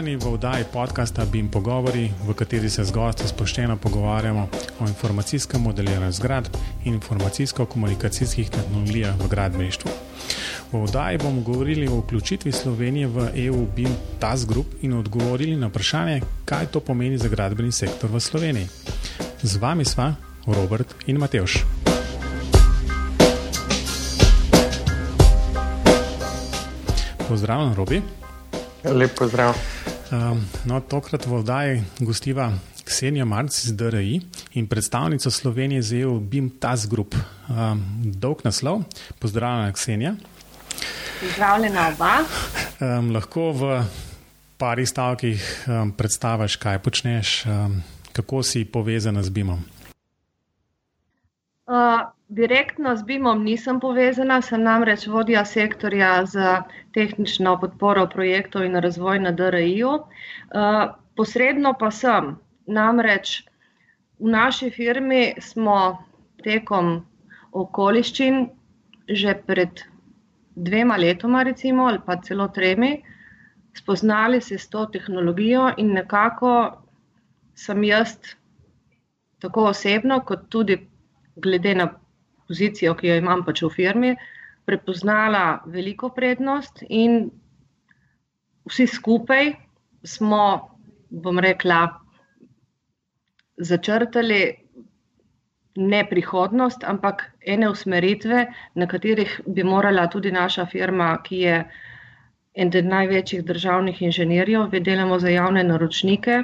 Pozdravljeni v oddaji podcasta BIM Pogovori, v kateri se z gosti spoštovano pogovarjamo o informacijskem modeliranju zgradb in informacijsko-komunikacijskih tehnologijah v gradbeništvu. V oddaji bomo govorili o vključitvi Slovenije v EU BIM Task Group in odgovorili na vprašanje, kaj to pomeni za gradbeni sektor v Sloveniji. Z vami sva Robert in Mateoš. Pozdravljen, Robi. Lep pozdrav. Um, no, tokrat v oddaji gostiva Ksenija Marc iz DRI in predstavnica Slovenije z EU BIM Task Group. Um, dolg naslov. Pozdravljena, Ksenija. Pozdravljena oba. Um, lahko v parih stavkih um, predstaviš, kaj počneš, um, kako si povezana z BIM-om. Uh, direktno z BIM-om nisem povezana, sem namreč vodja sektorja za tehnično podporo projektov in razvoj na DRI-ju. Uh, posredno pa sem, namreč v naši firmi smo tekom okoliščin že pred dvema letoma, recimo, ali pa celo tremi, spoznali se s to tehnologijo in nekako sem jaz, tako osebno, kot tudi glede na pozicijo, ki jo imam pač v firmi, prepoznala veliko prednost in vsi skupaj smo, bom rekla, začrtali ne prihodnost, ampak ene usmeritve, na katerih bi morala tudi naša firma, ki je eden največjih državnih inženirjev, vedelamo za javne naročnike,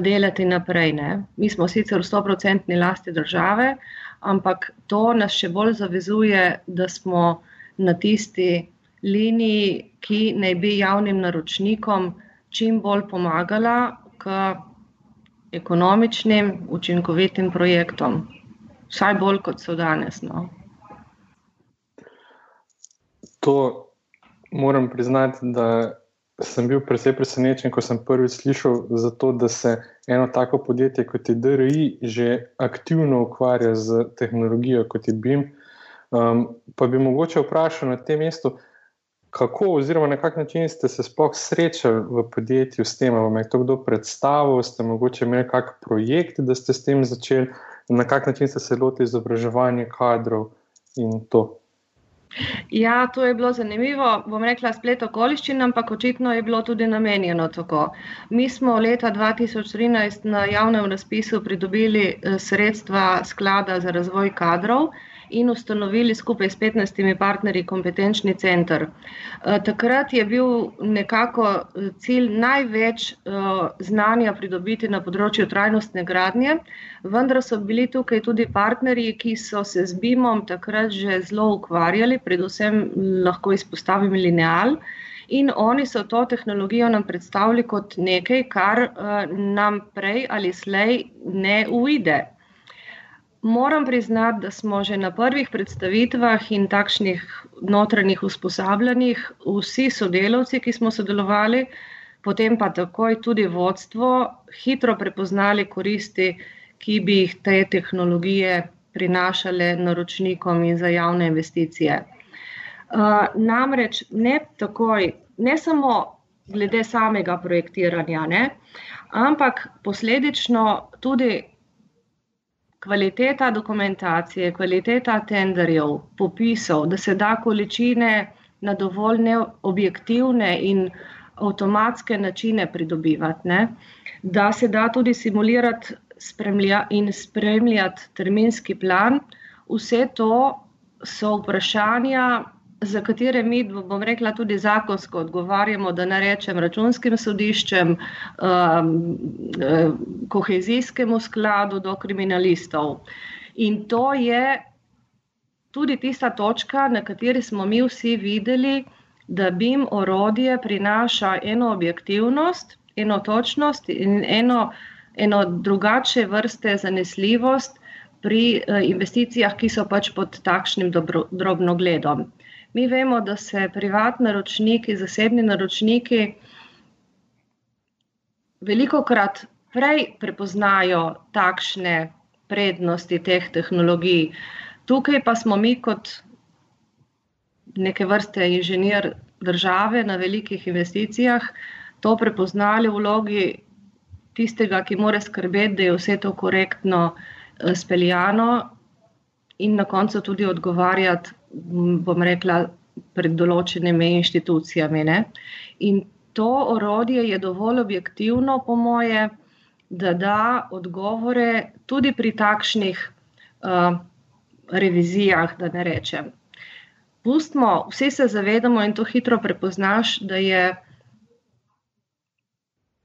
delati naprej. Ne. Mi smo sicer v 100-odstotni lasti države, ampak to nas še bolj zavezuje, da smo na tisti liniji, ki naj bi javnim naročnikom čim bolj pomagala k ekonomičnim, učinkovitim projektom, vsaj bolj kot so danes. No. To moram priznati, da sem bil precej presenečen, ko sem prvič slišal za to, da se eno tako podjetje kot je DRI že aktivno ukvarja z tehnologijo kot je BIM. Um, pa bi mogoče vprašal na tem mestu, kako oziroma na kak način ste se sploh srečali v podjetju s tem, vam je to kdo predstavil, ste mogoče imeli kak projekt, da ste s tem začeli, na kak način ste se lotili izobraževanja kadrov in to. Ja, to je bilo zanimivo. Bom rekla splet okoliščin, ampak očitno je bilo tudi namenjeno tako. Mi smo leta 2013 na javnem razpisu pridobili sredstva sklada za razvoj kadrov in ustanovili skupaj s 15 partnerji kompetenčni center. Takrat je bil nekako cilj največ znanja pridobiti na področju trajnostne gradnje, vendar so bili tukaj tudi partnerji, ki so se z BIM-om takrat že zelo ukvarjali, predvsem lahko izpostavim lineal. In oni so to tehnologijo nam predstavili kot nekaj, kar nam prej ali slej ne uide. Moram priznati, da smo že na prvih predstavitvah in takšnih notranjih usposabljanjih vsi sodelavci, ki smo sodelovali, potem pa takoj tudi vodstvo, hitro prepoznali koristi, ki bi jih te tehnologije prinašale naročnikom in za javne investicije. Namreč ne takoj, ne samo glede samega projektiranja, ne, ampak posledično tudi kvaliteta dokumentacije, kvaliteta tenderjev, popisov, da se da količine na dovolj neobjektivne in avtomatske načine pridobivati, ne, da se da tudi simulirati in spremljati terminski plan, vse to so vprašanja, za katere mi, bom rekla, tudi zakonsko odgovarjamo, da ne rečem računskim sodiščem, kohezijskemu skladu do kriminalistov. In to je tudi tista točka, na kateri smo mi vsi videli, da BIM orodje prinaša eno objektivnost, eno točnost in eno, eno drugačne vrste zanesljivost pri investicijah, ki so pač pod takšnim drobnogledom. Mi vemo, da se privatni naročniki, zasebni naročniki velikokrat prej prepoznajo takšne prednosti teh tehnologij. Tukaj pa smo mi kot neke vrste inženir države na velikih investicijah to prepoznali v vlogi tistega, ki mora skrbeti, da je vse to korektno uh, speljano in na koncu tudi odgovarjati, bom rekla, pred določenimi inštitucijami. Ne? In to orodje je dovolj objektivno, po moje, da da odgovore tudi pri takšnih uh, revizijah, da ne rečem. Pustmo, vsi se zavedamo in to hitro prepoznaš, da je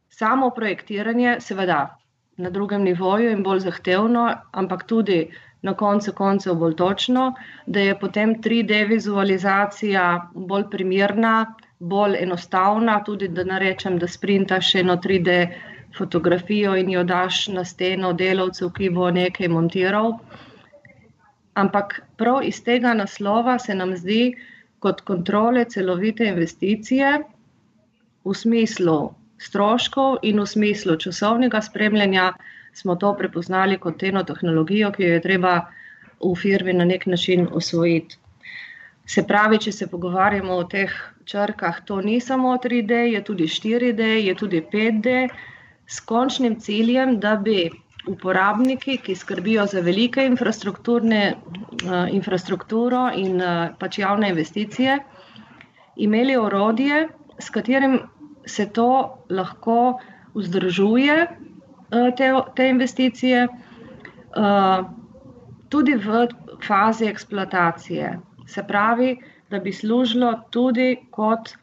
samo projektiranje, seveda, na drugem nivoju in bolj zahtevno, ampak tudi na koncu koncev bolj točno, da je potem 3D vizualizacija bolj primerna, bolj enostavna, tudi da narečem, da sprintaš eno 3D fotografijo in jo daš na steno delavcev, ki bo nekaj montiral. Ampak prav iz tega naslova se nam zdi kot kontrole celovite investicije v smislu stroškov in v smislu časovnega spremljanja smo to prepoznali kot eno tehnologijo, ki jo je treba v firmi na nek način osvojiti. Se pravi, če se pogovarjamo o teh črkah, to ni samo 3D, je tudi 4D, je tudi 5D, s končnim ciljem, da bi uporabniki, ki skrbijo za velike infrastrukturne uh, infrastrukturo in uh, pač javne investicije, imeli orodje, s katerim se to lahko vzdržuje, te, te investicije, uh, tudi v fazi eksploatacije. Se pravi, da bi služilo tudi kot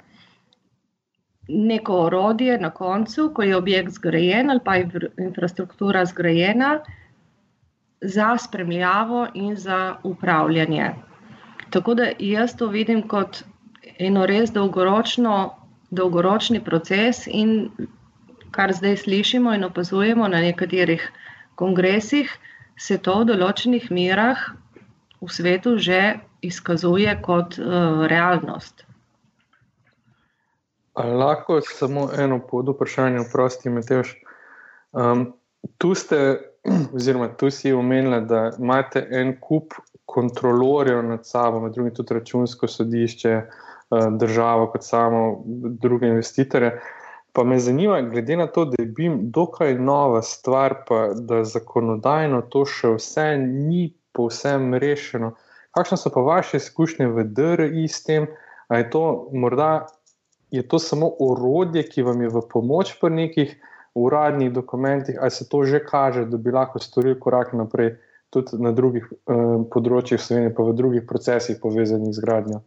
neko orodje na koncu, ko je objekt zgrajen ali pa infrastruktura zgrajena, za spremljavo in za upravljanje. Tako da jaz to vidim kot eno res dolgoročno, dolgoročni proces, in kar zdaj slišimo in opazujemo na nekaterih kongresih, se to v določenih merah v svetu že izkazuje kot uh, realnost. Ali lahko samo eno pod vprašanje, prosti, Mateoš. Um, tu ste, oziroma tu si omenili, da imate en kup kontrolorjev nad sabo, med drugim tudi računsko sodišče, uh, državo, kot samo druge investitore. Pa me zanima, glede na to, da je BIM dokaj nova stvar, pa da zakonodajno to še vse ni povsem rešeno. Kakšne so pa vaše izkušnje v DRI s tem? Ali je to morda je to samo orodje, ki vam je v pomoč pri nekih uradnih dokumentih, ali se to že kaže, da bi lahko storili korak naprej tudi na drugih eh, področjih, Slovenije, pa v drugih procesih povezanih z gradnjo?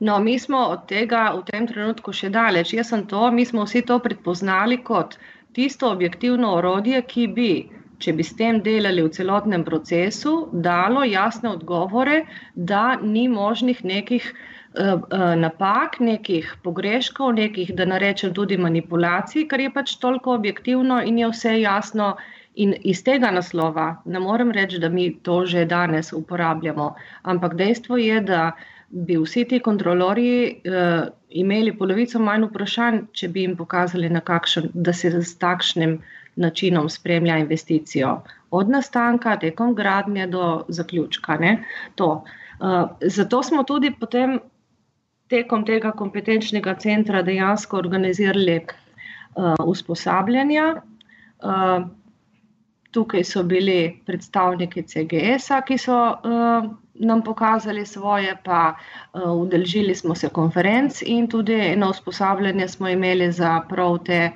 No, mi smo od tega v tem trenutku še daleč. Jaz sem to, mi smo vsi to predpoznali kot tisto objektivno orodje, ki bi če bi s tem delali v celotnem procesu, dalo jasne odgovore, da ni možnih nekih uh, uh, napak, nekih pogreškov, nekih, da narečem tudi manipulacij, kar je pač toliko objektivno in je vse jasno. In iz tega naslova ne morem reči, da mi to že danes uporabljamo, ampak dejstvo je, da bi vsi ti kontrolorji uh, imeli polovico manj vprašanj, če bi jim pokazali, kakšen, da se s takšnim načinom spremlja investicijo, od nastanka, tekom gradnje do zaključka. Uh, zato smo tudi potem tekom tega kompetenčnega centra dejansko organizirali uh, usposabljanja. Uh, tukaj so bili predstavniki CGS-a, ki so uh, nam pokazali svoje, pa uh, udeležili smo se konferenc in tudi eno usposabljanje smo imeli za prav te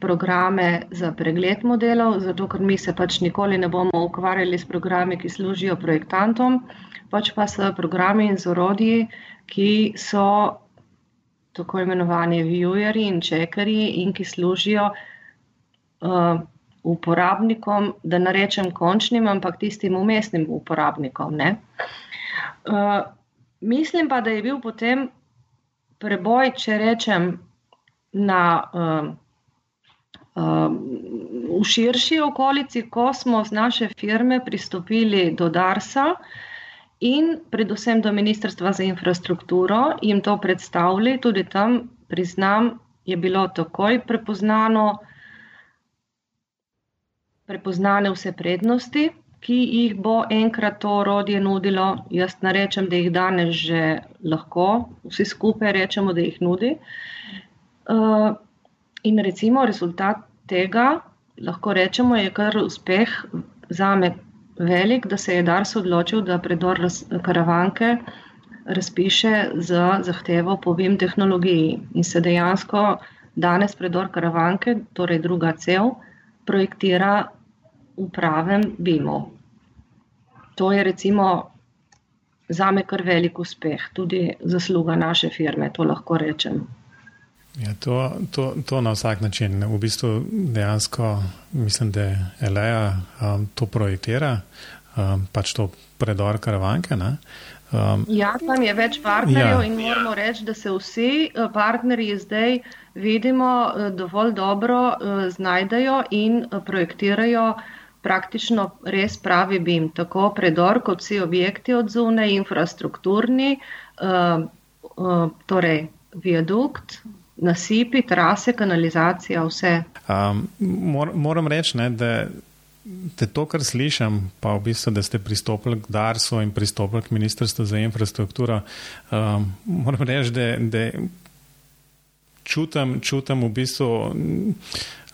programe za pregled modelov, zato ker mi se pač nikoli ne bomo ukvarjali s programi, ki služijo projektantom, pač pa s programi in z orodji, ki so tako imenovani viewerji in čekerji in ki služijo uh, uporabnikom, da ne rečem končnim, ampak tistim umestnim uporabnikom. Uh, mislim pa, da je bil potem preboj, če rečem, na uh, Um, v širši okolici, ko smo z naše firme pristopili do Darsa in predvsem do Ministrstva za infrastrukturo, jim to predstavili, tudi tam, priznam, je bilo takoj prepoznano, prepoznane vse prednosti, ki jih bo enkrat to orodje nudilo. Jaz ne rečem, da jih danes že lahko, vsi skupaj rečemo, da jih nudi. Uh, In recimo rezultat tega, lahko rečemo, je kar uspeh za me velik, da se je Dars odločil, da predor karavanke razpiše z zahtevo po BIM tehnologiji in se dejansko danes predor karavanke, torej druga cel, projektira v pravem BIM-u. To je recimo za me kar velik uspeh, tudi zasluga naše firme, to lahko rečem. Ja, to, to, to na vsak način. V bistvu dejansko mislim, da Eleja um, to projektira, um, pač to predor karavanke. Um, ja, tam je več partnerjev ja. in moramo reči, da se vsi uh, partnerji zdaj vidimo uh, dovolj dobro uh, znajdejo in projektirajo praktično res pravi BIM. Tako predor, kot vsi objekti od zune, infrastrukturni, torej viadukt, nasipi, trase, kanalizacija, vse. Um, mor, moram reči, ne, da te to, kar slišim, pa v bistvu, da ste pristopili k Darsu in pristopili k Ministrstvu za infrastrukturo, um, moram reči, da, da čutim, čutim v bistvu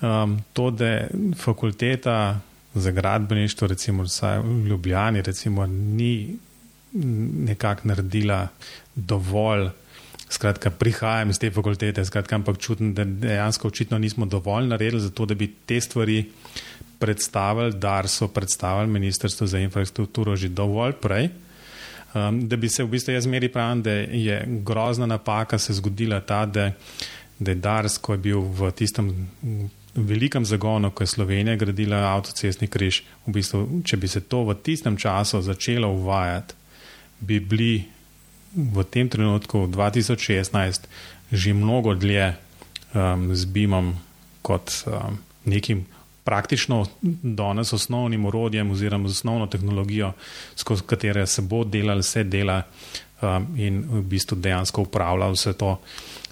um, to, da fakulteta za gradbeništvo, recimo v Ljubljani, recimo, ni nekako naredila dovolj Skratka, prihajam iz te fakultete, skratka, ampak čutim, da dejansko očitno nismo dovolj naredili za to, da bi te stvari predstavili, da so predstavili Ministrstvo za infrastrukturo že dovolj prej. Um, da bi se v bistvu jaz meri pravim, da je grozna napaka se zgodila ta, da, da je Dars, ko je bil v tistem velikem zagonu, ko je Slovenija gradila avtocestni križ, v bistvu, če bi se to v tistem času začelo uvajati, bi bili v tem trenutku, 2016, že mnogo dlje um, z BIM-om kot um, nekim praktično danes osnovnim urodjem oziroma osnovno tehnologijo, skozi katero se bo delalo vse dela um, in v bistvu dejansko upravlja vse to,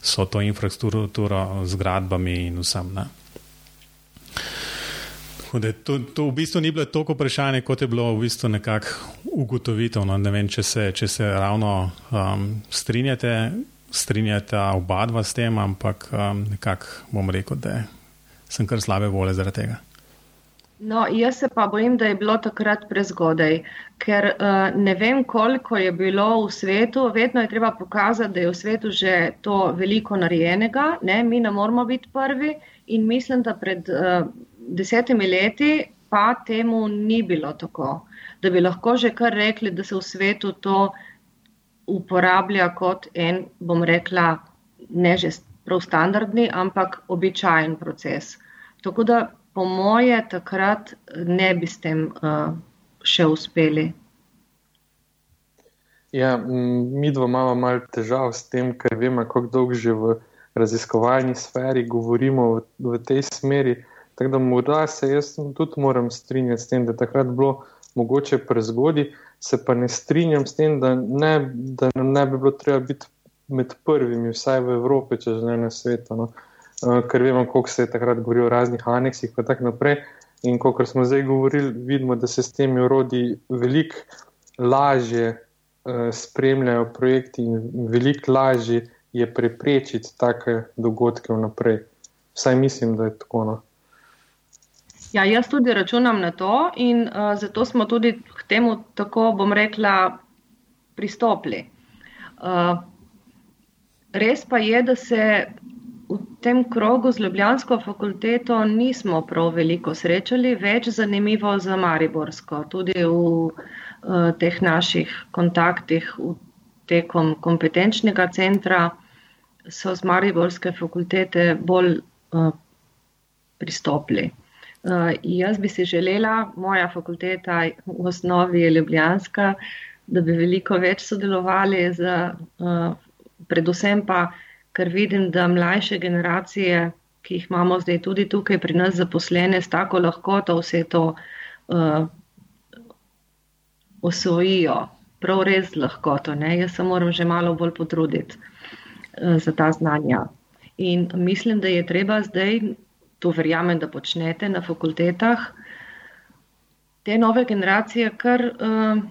so to infrastrukturo z gradbami in vsem. Ne. To, to v bistvu ni bilo toliko vprašanje, kot je bilo v bistvu nekako ugotovitev. No, ne vem, če se, če se ravno um, strinjate, strinjate oba dva s tem, ampak um, nekako bom rekel, da sem kar slabe vole zaradi tega. No, jaz se pa bojim, da je bilo takrat prezgodaj, ker uh, ne vem, koliko je bilo v svetu. Vedno je treba pokazati, da je v svetu že to veliko narejenega. Ne? Mi ne moramo biti prvi in mislim, da pred. Uh, desetimi leti pa temu ni bilo tako, da bi lahko že kar rekli, da se v svetu to uporablja kot en, bom rekla, ne že prav standardni, ampak običajen proces. Tako da po moje takrat ne bi s tem uh, še uspeli. Ja, mi dva imamo malo težav s tem, ker vemo, kako dolgo že v raziskovalni sferi govorimo v, v tej smeri. Tako da morda se jaz tudi moram strinjati s tem, da takrat bilo mogoče prezgodi, se pa ne strinjam s tem, da ne, da ne bi bilo treba biti med prvimi, vsaj v Evropi, če že ne na svetu. No. Uh, ker vemo, koliko se je takrat govorilo o raznih aneksih in tako naprej. In kot smo zdaj govorili, vidimo, da se s temi urodi veliko lažje uh, spremljajo projekti in veliko lažje je preprečiti take dogodke vnaprej. Vsaj mislim, da je tako. No. Ja, jaz tudi računam na to in uh, zato smo tudi k temu, tako bom rekla, pristopili. Uh, res pa je, da se v tem krogu z Ljubljansko fakulteto nismo prav veliko srečali, več zanimivo za Mariborsko. Tudi v uh, teh naših kontaktih v tekom kompetenčnega centra so z Mariborske fakultete bolj uh, pristopili. Uh, jaz bi si želela, moja fakulteta v osnovi je Ljubljanska, da bi veliko več sodelovali, z, uh, predvsem pa, ker vidim, da mlajše generacije, ki jih imamo zdaj tudi tukaj pri nas zaposlene, s tako lahkoto vse to uh, osvojijo, prav res lahkoto. Ne? Jaz se moram že malo bolj potruditi za ta znanja. In mislim, da je treba zdaj to verjamem, da počnete na fakultetah, te nove generacije, kar uh,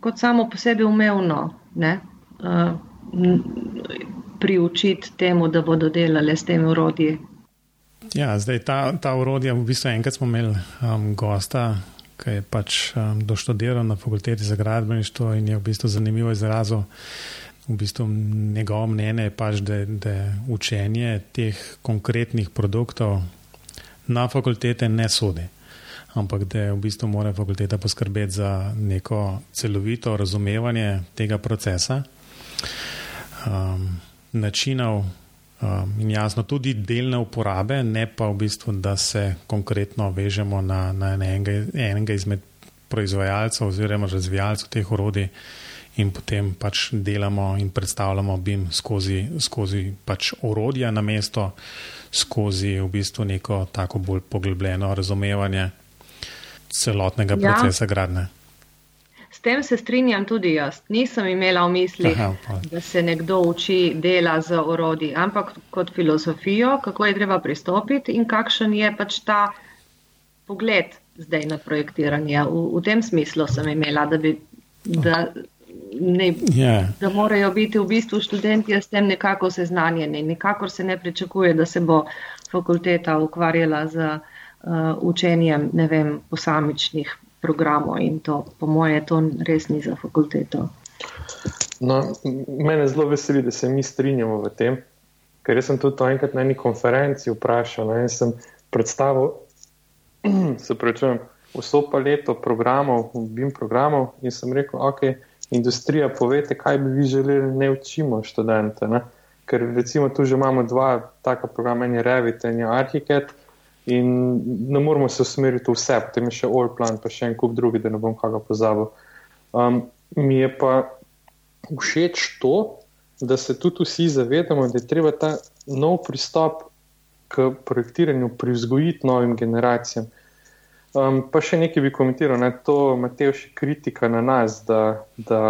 kot samo po sebi umevno ne, uh, priučiti temu, da bodo delali s temi urodji. Ja, zdaj ta, ta urodja, v bistvu enkrat smo imeli um, gosta, ki je pač um, doštudiral na fakulteti za gradbeništvo in je v bistvu zanimivo izrazil. V bistvu njegovo mnenje je pač, da, da učenje teh konkretnih produktov na fakultete ne sodi, ampak da v bistvu mora fakulteta poskrbeti za neko celovito razumevanje tega procesa, um, načinov um, in jasno tudi delne uporabe, ne pa v bistvu, da se konkretno vežemo na, na enega, enega izmed proizvajalcev oziroma razvijalcev teh orodij. In potem pač delamo in predstavljamo BIM skozi, skozi pač orodja na mesto, skozi v bistvu neko tako bolj poglobljeno razumevanje celotnega ja. procesa gradne. S tem se strinjam tudi jaz. Nisem imela v misli, Aha, da se nekdo uči dela z orodji, ampak kot filozofijo, kako je treba pristopiti in kakšen je pač ta pogled zdaj na projektiranje. V, v tem smislu sem imela, da, bi, da, ne, yeah. Ja. da morajo biti v bistvu študenti s tem nekako seznanjeni. Nikakor se ne pričakuje, da se bo fakulteta ukvarjala z uh, učenjem vem, posamičnih programov in to, po moje, to res ni za fakulteto. No, mene zelo veseli, da se mi strinjamo v tem, ker sem tudi to enkrat na eni konferenci vprašal no, in sem predstavil, se pravi, vso paleto programov, BIM programov in sem rekel, ok, industrija, povete, kaj bi vi želeli, ne učimo študente. Ne? Ker recimo tu že imamo dva taka programa, en je Revit, en je Archicad. In ne moramo se usmeriti v vse, potem je še Allplan, pa še en kup drugi, da ne bom kaj pozabil. Um, mi je pa všeč to, da se tudi vsi zavedamo, da je treba ta nov pristop k projektiranju privzgojiti novim generacijam. Um, pa še nekaj bi komentiral, da je to Matejši kritika na nas, da, da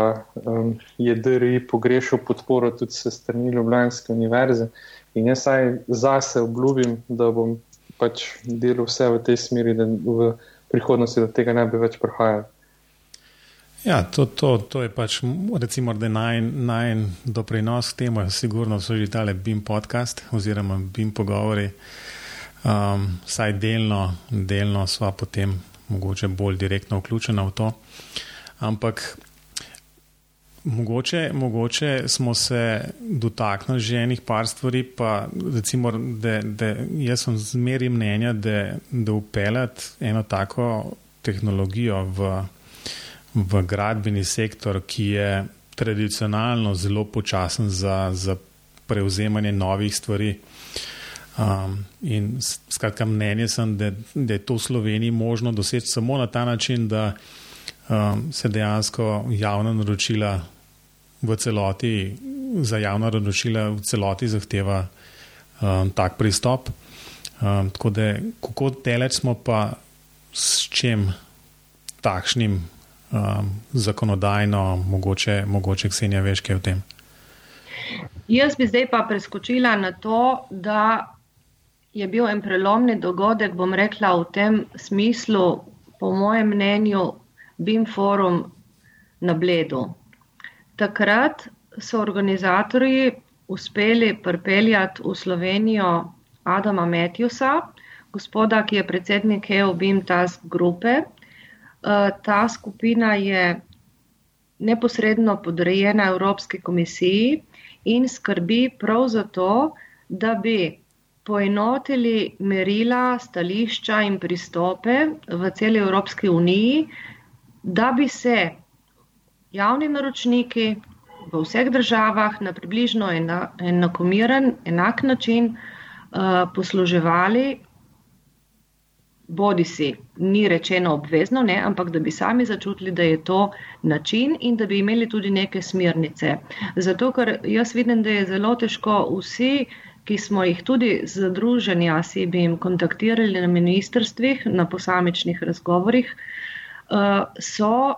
um, je DRI pogrešal podporo tudi se strani Ljubljanske univerze. In jaz saj zase obljubim, da bom pač delal vse v tej smeri, da v prihodnosti do tega ne bi več prihajalo. Ja, to, to, to je pač, recimo, da naj, naj doprinos k temu, sigurno so že tale BIM podcast oziroma BIM pogovori, um, saj delno, delno sva potem mogoče bolj direktno vključena v to. Ampak Mogoče, mogoče smo se dotaknili že enih par stvari, pa recimo, da, da jaz sem zmeri mnenja, da, da upeljati eno tako tehnologijo v, v gradbeni sektor, ki je tradicionalno zelo počasen za, za prevzemanje novih stvari. Um, in skratka, mnenje sem, da, da je to v Sloveniji možno doseči samo na ta način, da um, se dejansko javna naročila v celoti, za javna naročila v celoti zahteva um, tak pristop. Um, tako da, kako deleč smo pa s čim takšnim um, zakonodajno, mogoče, mogoče Ksenija veš, kaj v tem? Jaz bi zdaj pa preskočila na to, da je bil en prelomni dogodek, bom rekla v tem smislu, po mojem mnenju, BIM forum na Bledu. Takrat so organizatorji uspeli pripeljati v Slovenijo Adama Matjusa, gospoda, ki je predsednik EOBIM Task Grupe. Eh, ta skupina je neposredno podrejena Evropski komisiji in skrbi prav za to, da bi poenotili merila, stališča in pristope v celi Evropski uniji, da bi se javni naročniki v vseh državah na približno enakomiren, enak način uh, posluževali, bodi si, ni rečeno obvezno, ne, ampak da bi sami začutili, da je to način in da bi imeli tudi neke smernice. Zato, ker jaz vidim, da je zelo težko vsi, ki smo jih tudi združeni, asi bi jim kontaktirali na ministrstvih, na posamičnih razgovorih, uh, so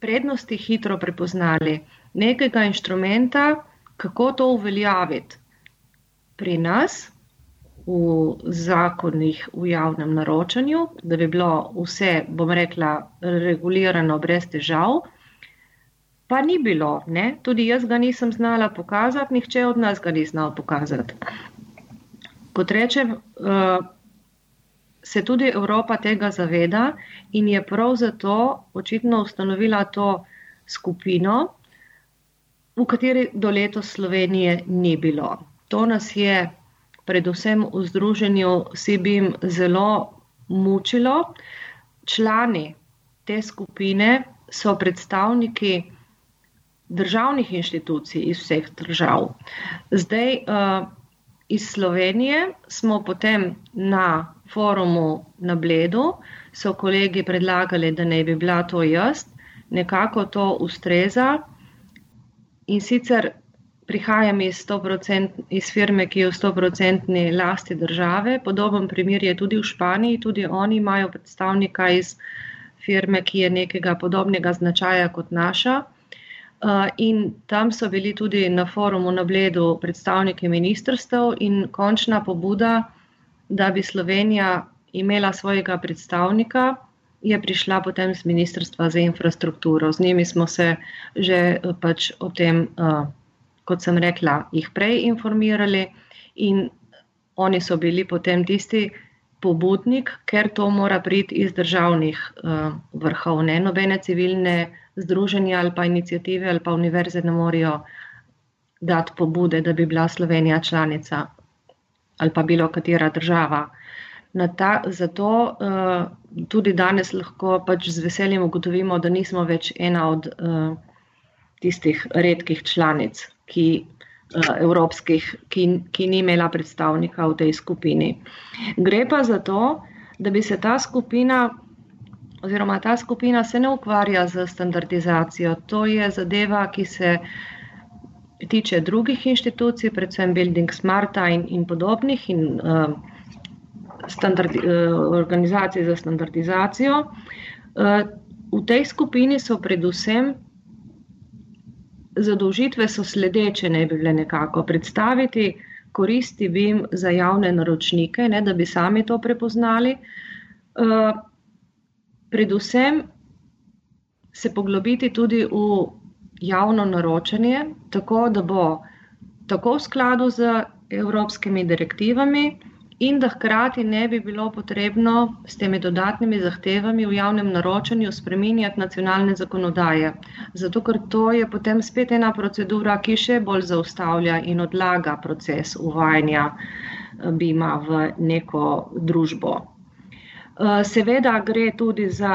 prednosti hitro prepoznali, nekega inštrumenta, kako to uveljaviti pri nas v zakonih v javnem naročanju, da bi bilo vse, bom rekla, regulirano brez težav. Pa ni bilo, ne? tudi jaz ga nisem znala pokazati, nihče od nas ga ni znal pokazati. kot rečem, se tudi Evropa tega zaveda in je prav zato očitno ustanovila to skupino, v kateri do letos Slovenije ni bilo. To nas je predvsem v združenju Sibim zelo mučilo. Člani te skupine so predstavniki državnih inštitucij iz vseh držav. Zdaj, uh, iz Slovenije smo potem na forumu na Bledu, so kolegi predlagali, da ne bi bila to jaz, nekako to ustreza. In sicer prihajam iz, iz firme, ki je v 100-odstotni lasti države. Podoben primer je tudi v Španiji, tudi oni imajo predstavnika iz firme, ki je nekega podobnega značaja kot naša. Uh, in tam so bili tudi na forumu na Bledu predstavniki ministrstev in končna pobuda, da bi Slovenija imela svojega predstavnika, je prišla potem z Ministrstva za infrastrukturo. Z njimi smo se že uh, pač o tem, uh, kot sem rekla, jih prej informirali in oni so bili potem tisti pobudnik, ker to mora priti iz državnih vrhov, ne nobene civilne združenja ali pa inicijative ali pa univerze ne morejo dati pobude, da bi bila Slovenija članica ali pa bilo katera država. Ta, zato uh, tudi danes lahko pač z veseljem ugotovimo, da nismo več ena od uh, tistih redkih članic, ki, uh, evropskih, ki, ki ni imela predstavnika v tej skupini. Gre pa za to, da bi se ta skupina oziroma ta skupina se ne ukvarja z standardizacijo. To je zadeva, ki se tiče drugih inštitucij, predvsem Building Smarta in, in podobnih in uh, standardi, uh, organizacij za standardizacijo. Uh, v tej skupini so predvsem zadolžitve so sledeče, ne bi bile nekako predstaviti koristi BIM za javne naročnike, ne, da bi sami to prepoznali. Uh, predvsem se poglobiti tudi v javno naročanje, tako da bo tako v skladu z evropskimi direktivami, in da hkrati ne bi bilo potrebno s temi dodatnimi zahtevami v javnem naročanju spreminjati nacionalne zakonodaje. Zato, ker to je potem spet ena procedura, ki še bolj zaustavlja in odlaga proces uvajanja eh, BIM-a v neko družbo. Eh, seveda gre tudi za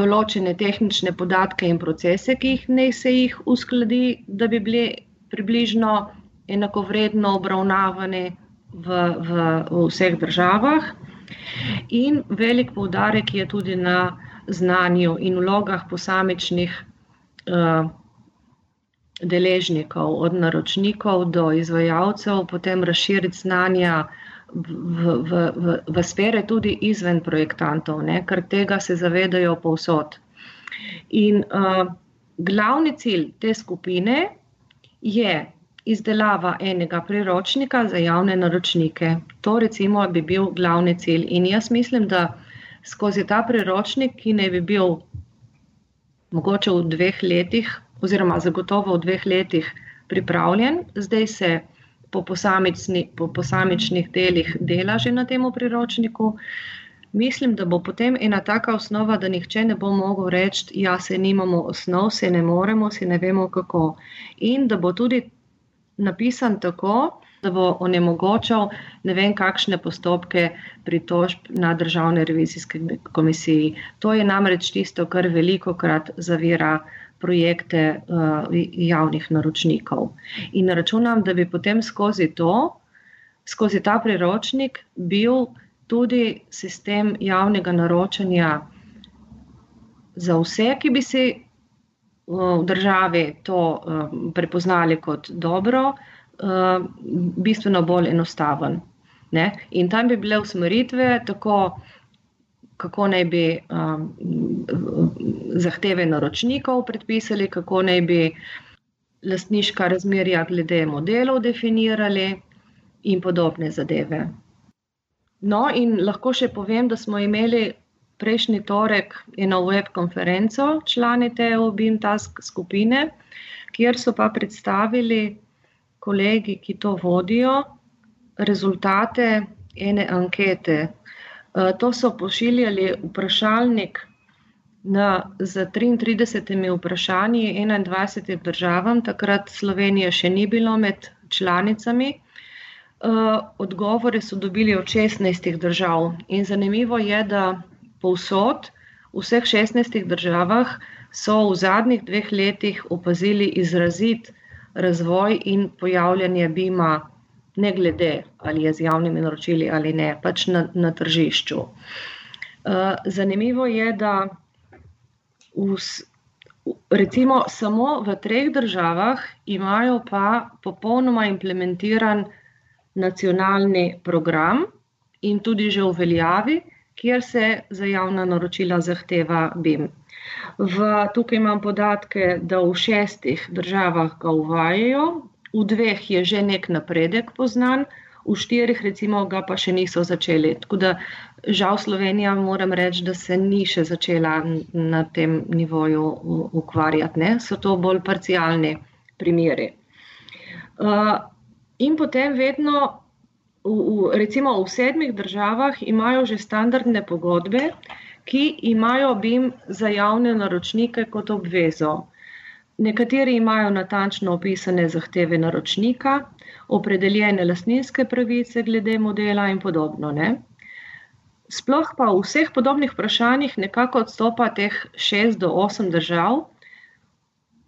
določene tehnične podatke in procese, ki jih ne se jih uskladi, da bi bili približno enakovredno obravnavani v, v, v vseh državah. In velik poudarek je tudi na znanju in vlogah posamičnih uh, deležnikov, od naročnikov do izvajalcev, potem razširiti znanja v, v, v, v sfere tudi izven projektantov, ne, ker tega se zavedajo povsod. In uh, glavni cilj te skupine je izdelava enega priročnika za javne naročnike. To recimo bi bil glavni cilj. In jaz mislim, da skozi ta priročnik, ki ne bi bil mogoče v dveh letih, oziroma zagotovo v dveh letih pripravljen, zdaj se po, posamični, po posamičnih delih dela že na tem priročniku. Mislim, da bo potem ena taka osnova, da nihče ne bo mogel reči, da ja, se nimamo osnov, se ne moremo, se ne vemo kako. In da bo tudi napisan tako, da bo onemogočal ne vem kakšne postopke pritožb na državne revizijske komisiji. To je namreč tisto, kar veliko krat zavira projekte uh, javnih naročnikov. In računam, da bi potem skozi to, skozi ta priročnik, bil tudi sistem javnega naročanja za vse, ki bi si uh, v državi to uh, prepoznali kot dobro, uh, bistveno bolj enostaven. Ne? In tam bi bile usmeritve tako kako naj bi um, zahteve naročnikov predpisali, kako naj bi lastniška razmerja glede modelov definirali in podobne zadeve. No, in lahko še povem, da smo imeli prejšnji torek eno web konferenco člani te OBIM task skupine, kjer so pa predstavili kolegi, ki to vodijo, rezultate ene ankete. Eh, to so pošiljali vprašalnik na, z 33 vprašanji 21 državam, takrat Slovenije še ni bilo med članicami. Uh, odgovore so dobili od 16 držav. In zanimivo je, da povsod, v vseh 16 državah, so v zadnjih dveh letih opazili izrazit razvoj in pojavljanje BIM-a, ne glede ali je z javnimi naročili ali ne, pač na, na tržišču. Uh, zanimivo je, da v, recimo samo v treh državah imajo pa popolnoma implementiran nacionalni program in tudi že v veljavi, kjer se za javna naročila zahteva BIM. V, tukaj imam podatke, da v šestih državah ga uvajajo, v dveh je že nek napredek poznan, v štirih recimo ga pa še niso začeli. Tako da žal Slovenija moram reči, da se ni še začela na tem nivoju ukvarjati, ne? so to bolj parcialni primeri. Uh, In potem vedno, v, v, recimo v sedmih državah, imajo že standardne pogodbe, ki imajo BIM za javne naročnike kot obvezo. Nekateri imajo natančno opisane zahteve naročnika, opredeljene lastninske pravice glede modela in podobno. Ne? Sploh pa v vseh podobnih vprašanjih nekako odstopa teh šest do osem držav,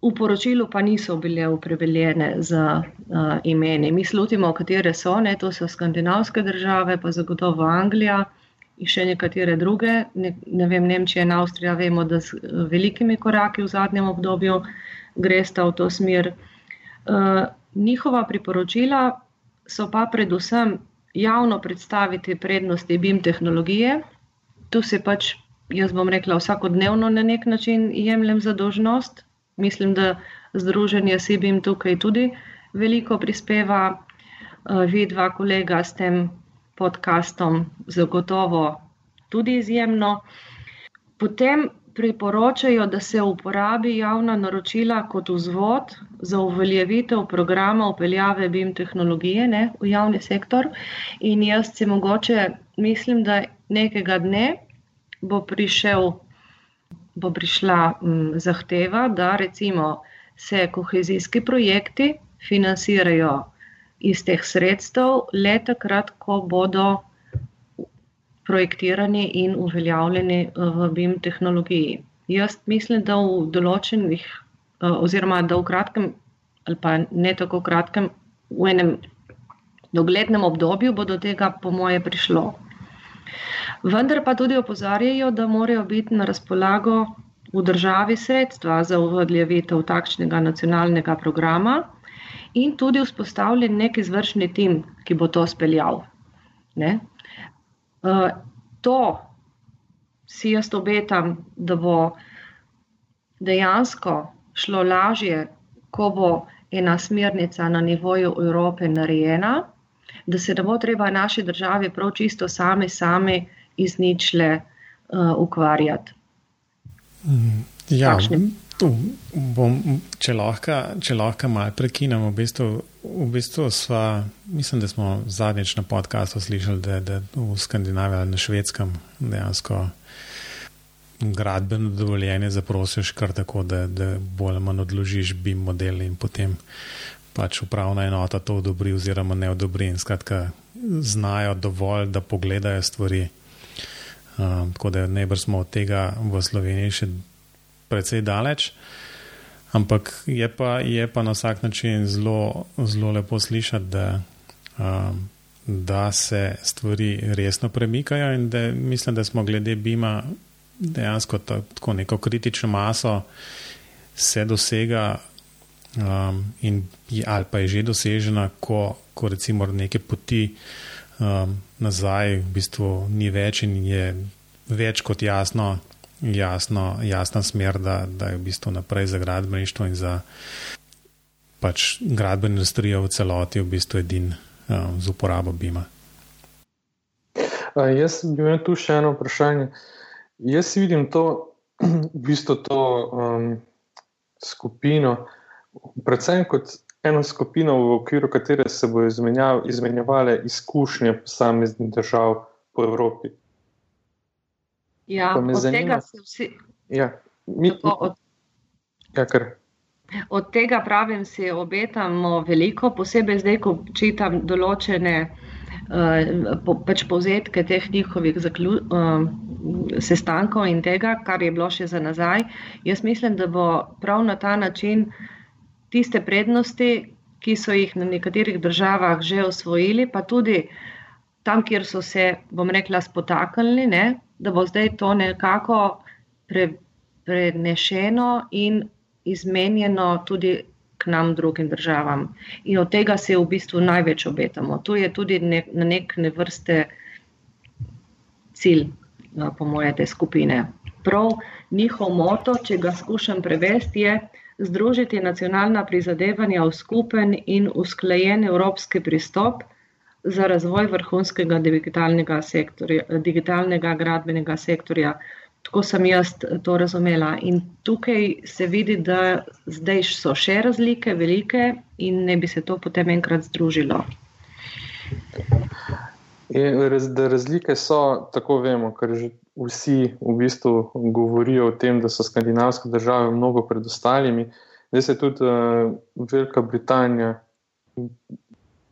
V poročilu pa niso bile upredeljene z uh, imeni. Mi slutimo, katere so, ne, to so skandinavske države, pa zagotovo Anglija in še nekatere druge. Ne, ne vem, Nemčija in Avstrija, vemo, da s velikimi koraki v zadnjem obdobju gresta v to smer. Uh, njihova priporočila so pa predvsem javno predstaviti prednosti BIM tehnologije. Tu se pač, jaz bom rekla, vsakodnevno na nek način jemljem za dožnost, Mislim, da združenje Sibim tukaj tudi veliko prispeva, eh, vi dva kolega s tem podkastom zagotovo tudi izjemno. Potem priporočajo, da se uporabi javna naročila kot vzvod za uveljavitev programa upeljave BIM tehnologije ne, v javni sektor. In jaz se mogoče mislim, da nekega dne bo prišel bo prišla m, zahteva, da recimo se kohezijski projekti financirajo iz teh sredstev le takrat, ko bodo projektirani in uveljavljeni eh, v BIM tehnologiji. Jaz mislim, da v določenih, eh, oziroma da v kratkem, ali pa ne tako kratkem, v enem doglednem obdobju bo do tega, po moje, prišlo. Vendar pa tudi opozarjajo, da morajo biti na razpolago v državi sredstva za uveljavitev takšnega nacionalnega programa in tudi vzpostavljen nek izvršni tim, ki bo to speljal. Ne? Uh, to si jaz obetam, da bo dejansko šlo lažje, ko bo ena smernica na nivoju Evrope narejena, da se ne bo treba naši državi prav čisto sami, sami iz ničle uh, ukvarjati. Mm, ja, tu bom, če lahko, če lahko malo prekinem. V bistvu, v bistvu sva, mislim, da smo zadnjič na podkastu slišali, da je v Skandinaviji ali na švedskem dejansko gradbeno dovoljenje zaprosiš kar tako, da, da bolj ali manj odložiš BIM model in potem pač upravna enota to odobri oziroma ne odobri skratka znajo dovolj, da pogledajo stvari. Um, tako da najbrž smo od tega v Sloveniji še precej daleč. Ampak je pa, je pa na vsak način zelo, zelo lepo slišati, da, um, da se stvari resno premikajo in da mislim, da smo glede Bima dejansko tako neko kritično maso se dosega um, in, ali pa je že dosežena, ko, ko recimo neke poti um, nazaj v bistvu ni več in je več kot jasno, jasno jasna smer, da, da je v bistvu naprej za gradbeništvo in za pač gradbeno industrijo v celoti v bistvu edin um, z uporabo Bima. A, jaz bi imel tu še eno vprašanje. Jaz vidim to, v bistvu to um, skupino, predvsem kot eno skupino, v okviru katere se bodo izmenjav, izmenjavale izkušnje posameznih držav po Evropi. Ja, od zanima, tega se vsi. Ja, mi, tako, od, ja, kar. Od tega pravim, si obetamo veliko, posebej zdaj, ko čitam določene uh, po, pač povzetke teh njihovih zaklju, uh, sestankov in tega, kar je bilo še za nazaj. Jaz mislim, da bo prav na ta način tiste prednosti, ki so jih na nekaterih državah že osvojili, pa tudi tam, kjer so se, bom rekla, spotaknili, ne, da bo zdaj to nekako pre, prenešeno in izmenjeno tudi k nam, drugim državam. In od tega se v bistvu največ obetamo. Tu je tudi ne, na nek ne vrste cilj, no, po moje, te skupine. Prav njihov moto, če ga skušam prevesti, je, združiti nacionalna prizadevanja v skupen in usklajen evropski pristop za razvoj vrhunskega digitalnega, sektorja, digitalnega gradbenega sektorja. Tako sem jaz to razumela. In tukaj se vidi, da zdaj so še razlike, velike, in ne bi se to potem enkrat združilo. Da razlike so, tako vemo, ker že vsi v bistvu govorijo o tem, da so skandinavske države mnogo pred ostalimi. Zdaj se tudi uh, Velika Britanija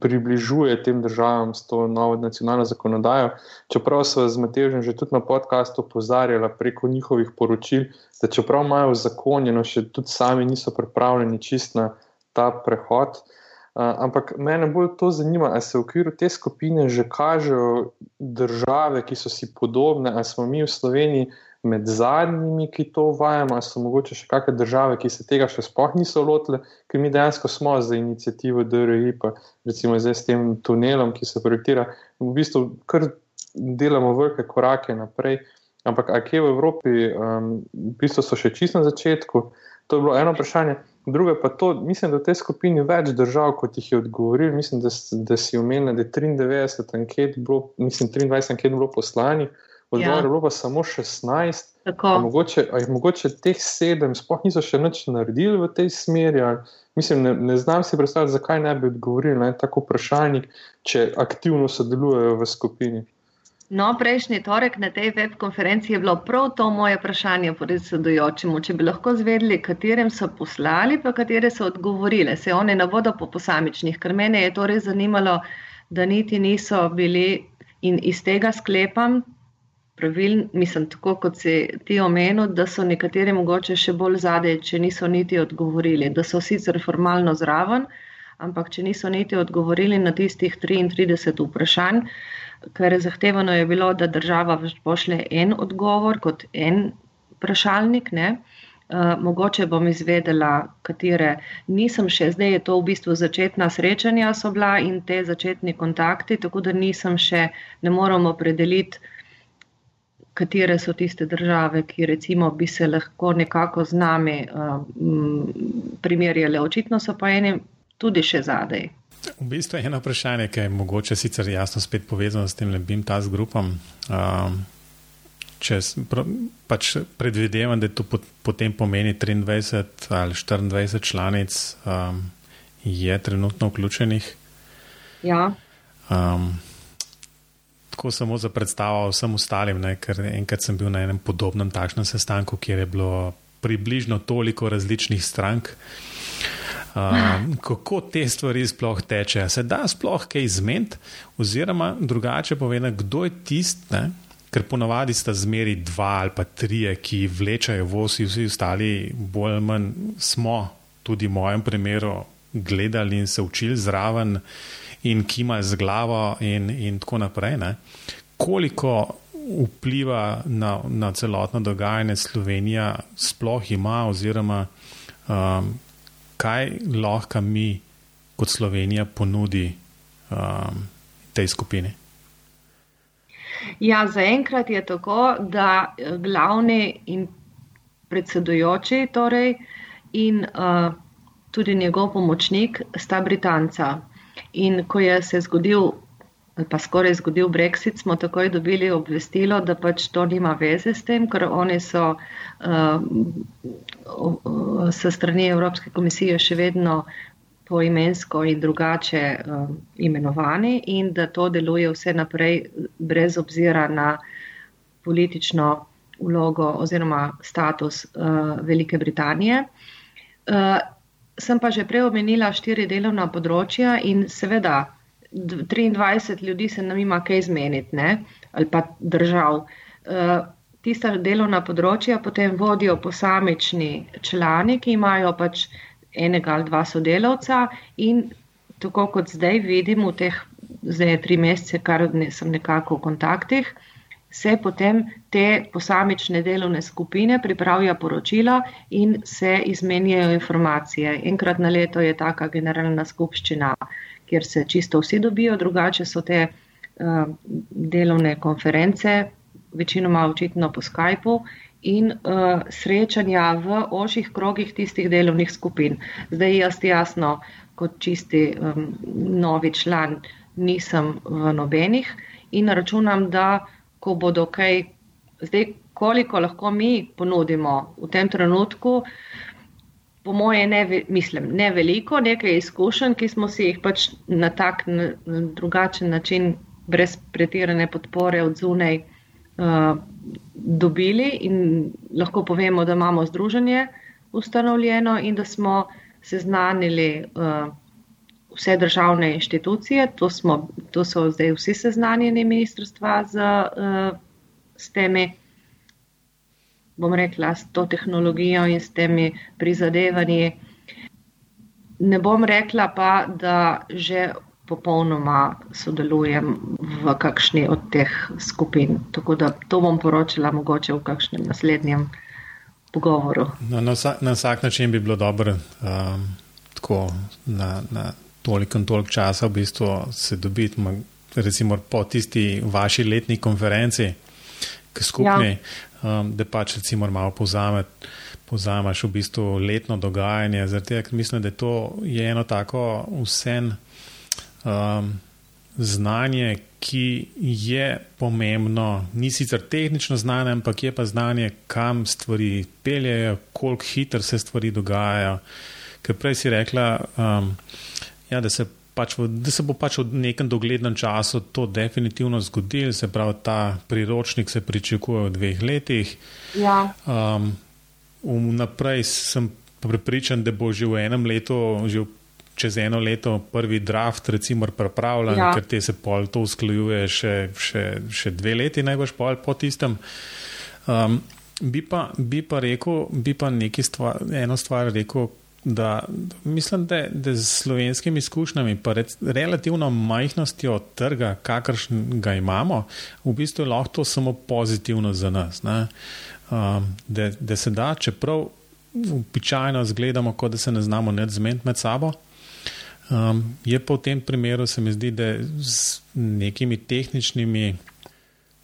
približuje tem državam s to novo nacionalno zakonodajo. Čeprav so z Matežem že tudi na podkastu opozarjali preko njihovih poročil, da čeprav imajo zakonjeno, še tudi sami niso pripravljeni čist na ta prehod. Uh, ampak mene bolj to zanima, ali se v okviru te skupine že kažejo države, ki so si podobne, ali smo mi v Sloveniji med zadnjimi, ki to uvajamo, ali so mogoče še kakšne države, ki se tega še sploh niso lotile, ker mi dejansko smo za inicijativo DRI, pa recimo zdaj s tem tunelom, ki se projektira, v bistvu kar delamo velike korake naprej. Ampak, a kje v Evropi, um, v bistvu so še čisto na začetku, to je bilo eno vprašanje. Druga pa to, mislim, da v tej skupini več držav, kot jih je odgovoril. Mislim, da, da si omenil, da je 93 anket bilo, mislim, 23 anket bilo poslani, odgovor ja. je bilo pa samo 16. Mogoče, mogoče teh sedem sploh niso še nič naredili v tej smeri. Ali, mislim, ne, ne znam si predstavljati, zakaj ne bi odgovorili na tako vprašanje, če aktivno sodelujejo v skupini. No, prejšnji torek na tej web konferenci je bilo prav to moje vprašanje predsedujočemu, če bi lahko zvedeli, katerim so poslali, pa katere so odgovorile. Se one ne bodo po posamičnih, ker mene je torej zanimalo, da niti niso bili in iz tega sklepam, pravil, mislim, tako kot si ti omenil, da so nekateri mogoče še bolj zadej, če niso niti odgovorili, da so sicer formalno zraven, ampak če niso niti odgovorili na tistih 33 vprašanj ker zahtevano je bilo, da država pošle en odgovor kot en vprašalnik. Ne? Uh, mogoče bom izvedela, katere nisem še, zdaj je to v bistvu začetna srečanja so bila in te začetni kontakti, tako da nisem še, ne moramo predeliti, katere so tiste države, ki recimo bi se lahko nekako z nami uh, primerjale. Očitno so pa eni tudi še zadej. V bistvu je eno vprašanje, ki je mogoče sicer jasno spet povezano s tem lebim tas grupom. Um, če pač predvidevam, da to potem pomeni 23 ali 24 članic, um, je trenutno vključenih. Ja. Um, tako samo za predstavo vsem ostalim, ne, ker enkrat sem bil na enem podobnem takšnem sestanku, kjer je bilo približno toliko različnih strank. Um, kako te stvari sploh tečejo? Se da sploh kaj izmed, oziroma drugače povedano, kdo je tisti, ker ponavadi sta zmeri dva ali pa tri, ki vlečajo vozi, vsi ostali, bolj ali manj smo, tudi v mojem primeru, gledali in se učili zraven, in ki ima z glavo, in, in tako naprej. Ne? Koliko vpliva na, na celotno dogajanje Slovenija sploh ima, oziroma um, kaj lahko mi kot Slovenija ponudi um, tej skupini? Ja, zaenkrat je tako, da glavni in predsedujoči torej, in uh, tudi njegov pomočnik sta Britanca. In ko je se zgodil pa skoraj zgodil Brexit, smo takoj dobili obvestilo, da pač to nima veze s tem, ker oni so uh, s strani Evropske komisije še vedno poimensko in drugače um, imenovani in da to deluje vse naprej brez obzira na politično vlogo oziroma status uh, Velike Britanije. Uh, sem pa že prej omenila štiri delovna področja in seveda 23 ljudi se nam ima kaj zmeniti, ne? ali pa držav. Uh, tista delovna področja potem vodijo posamični člani, ki imajo pač enega ali dva sodelavca in tako kot zdaj vidim v teh zdaj tri mesece, kar ne, sem nekako v kontaktih, se potem te posamične delovne skupine pripravlja poročila in se izmenjajo informacije. Enkrat na leto je taka generalna skupščina, kjer se čisto vsi dobijo, drugače so te uh, delovne konference, večinoma očitno po Skypu in uh, srečanja v ožjih krogih tistih delovnih skupin. Zdaj jaz jasno, kot čisti um, novi član, nisem v nobenih in računam, da ko bodo kaj, zdaj koliko lahko mi ponudimo v tem trenutku, po moje ne, mislim, ne veliko, nekaj izkušenj, ki smo si jih pač na tak na, na drugačen način, brez pretirane podpore od zunaj, uh, dobili in lahko povemo, da imamo združenje ustanovljeno in da smo seznanili uh, vse državne inštitucije. To, smo, to so zdaj vsi seznanjeni ministrstva z, uh, s temi, bom rekla, s to tehnologijo in s temi prizadevanji. Ne bom rekla pa, da že popolnoma sodelujem v kakšni od teh skupin. Tako da to bom poročala mogoče v kakšnem naslednjem pogovoru. No, na, vsak, na vsak način bi bilo dobro um, tako na, na toliko in toliko časa v bistvu se dobiti, recimo po tisti vaši letni konferenci, ki skupni, ja. um, da pač recimo malo povzameti. Pozamaš v bistvu letno dogajanje, zato mislim, da to je eno tako vsem um, znanje, ki je pomembno, ni sicer tehnično znanje, ampak je pa znanje, kam stvari peljejo, koliko hitro se stvari dogajajo. Ker prej si rekla, um, ja, da, se pač v, da se bo pač v nekem doglednem času to definitivno zgodilo, se pravi, ta priročnik se pričakuje v dveh letih. Ja. Um, Vnaprej sem prepričan, da bo že v enem letu, že čez eno leto prvi draft, recimo, pripravljen, ja. ker te se pol to usklajuje še, še, še dve leti, najbolj pol po tistem. Um, bi, pa, bi pa rekel, bi pa stvar, eno stvar rekel. Da, mislim, da, da z slovenskimi izkušnjami, pa rec, relativno majhnostjo trga, kakršen ga imamo, v bistvu je lahko to samo pozitivno za nas. Um, da, da se da, čeprav običajno zgledamo, kot da se ne znamo ne zmeniti med sabo, Um, je pa v tem primeru, se mi zdi, da z nekimi tehničnimi,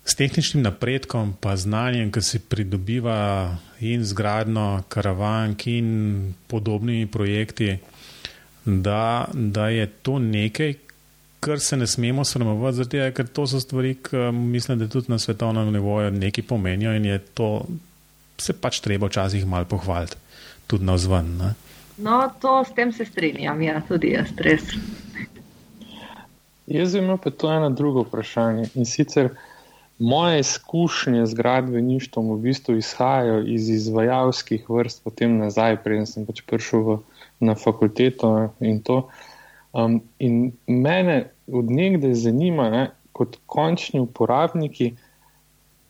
s tehničnim napredkom, pa znanjem, ki se pridobiva in zgradno karavank in podobnimi projekti, da, da je to nekaj, kar se ne smemo sramovati, zato ker to so stvari, ki mislim, da tudi na svetovnem nivoju nekaj pomenijo in je to se pač treba včasih malo pohvaliti, tudi na vzven. Ne? No, to s tem se strinjam, ja, tudi jaz, res. Jaz imam pa to eno drugo vprašanje. In sicer moje izkušnje z gradbeništvom v bistvu izhajajo iz izvajalskih vrst, potem nazaj, preden sem pač prišel v, na fakulteto in to. Um, in mene od nekdaj zanima, ne, kot končni uporabniki,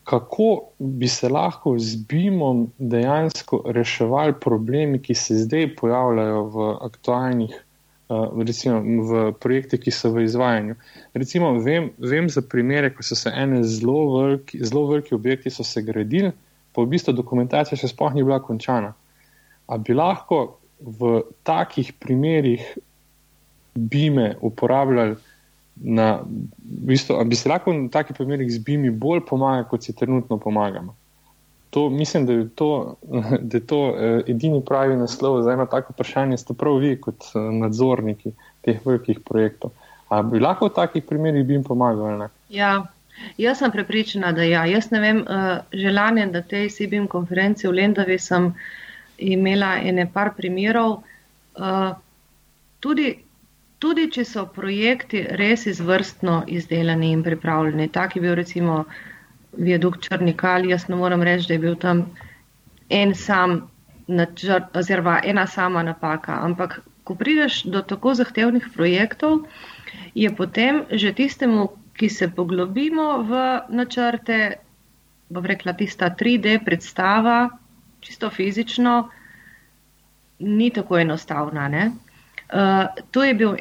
kako bi se lahko z BIM-om dejansko reševali problemi, ki se zdaj pojavljajo v aktualnih, uh, recimo v projektih, ki so v izvajanju. Recimo, vem, vem za primere, ko so se ene zelo veliki, zelo veliki objekti gradili, pa v bistvu dokumentacija še sploh ni bila končana. A bi lahko v takih primerih BIM-e uporabljali? na, v bistvu, bi se lahko na takih primerih z BIM-i bolj pomagali, kot si trenutno pomagamo. To, mislim, da je to, da je to uh, edini pravi naslov za eno tako vprašanje, ste prav vi, kot uh, nadzorniki teh velikih projektov. Ali bi lahko v takih primerih BIM pomagali? Ja, jaz sem prepričana, da ja. Jaz ne vem, uh, želanje, da tej CBIM konferenci v Lendavi sem imela ene par primerov. Uh, tudi, tudi če so projekti res izvrstno izdelani in pripravljeni, tak je bil recimo viadukt Črnikali, jaz ne moram reči, da je bil tam en sam načrt, oziroma ena sama napaka, ampak ko prideš do tako zahtevnih projektov, je potem že tistemu, ki se poglobimo v načrte, bom rekla, tista 3D predstava, čisto fizično, ni tako enostavna. Uh, to je bil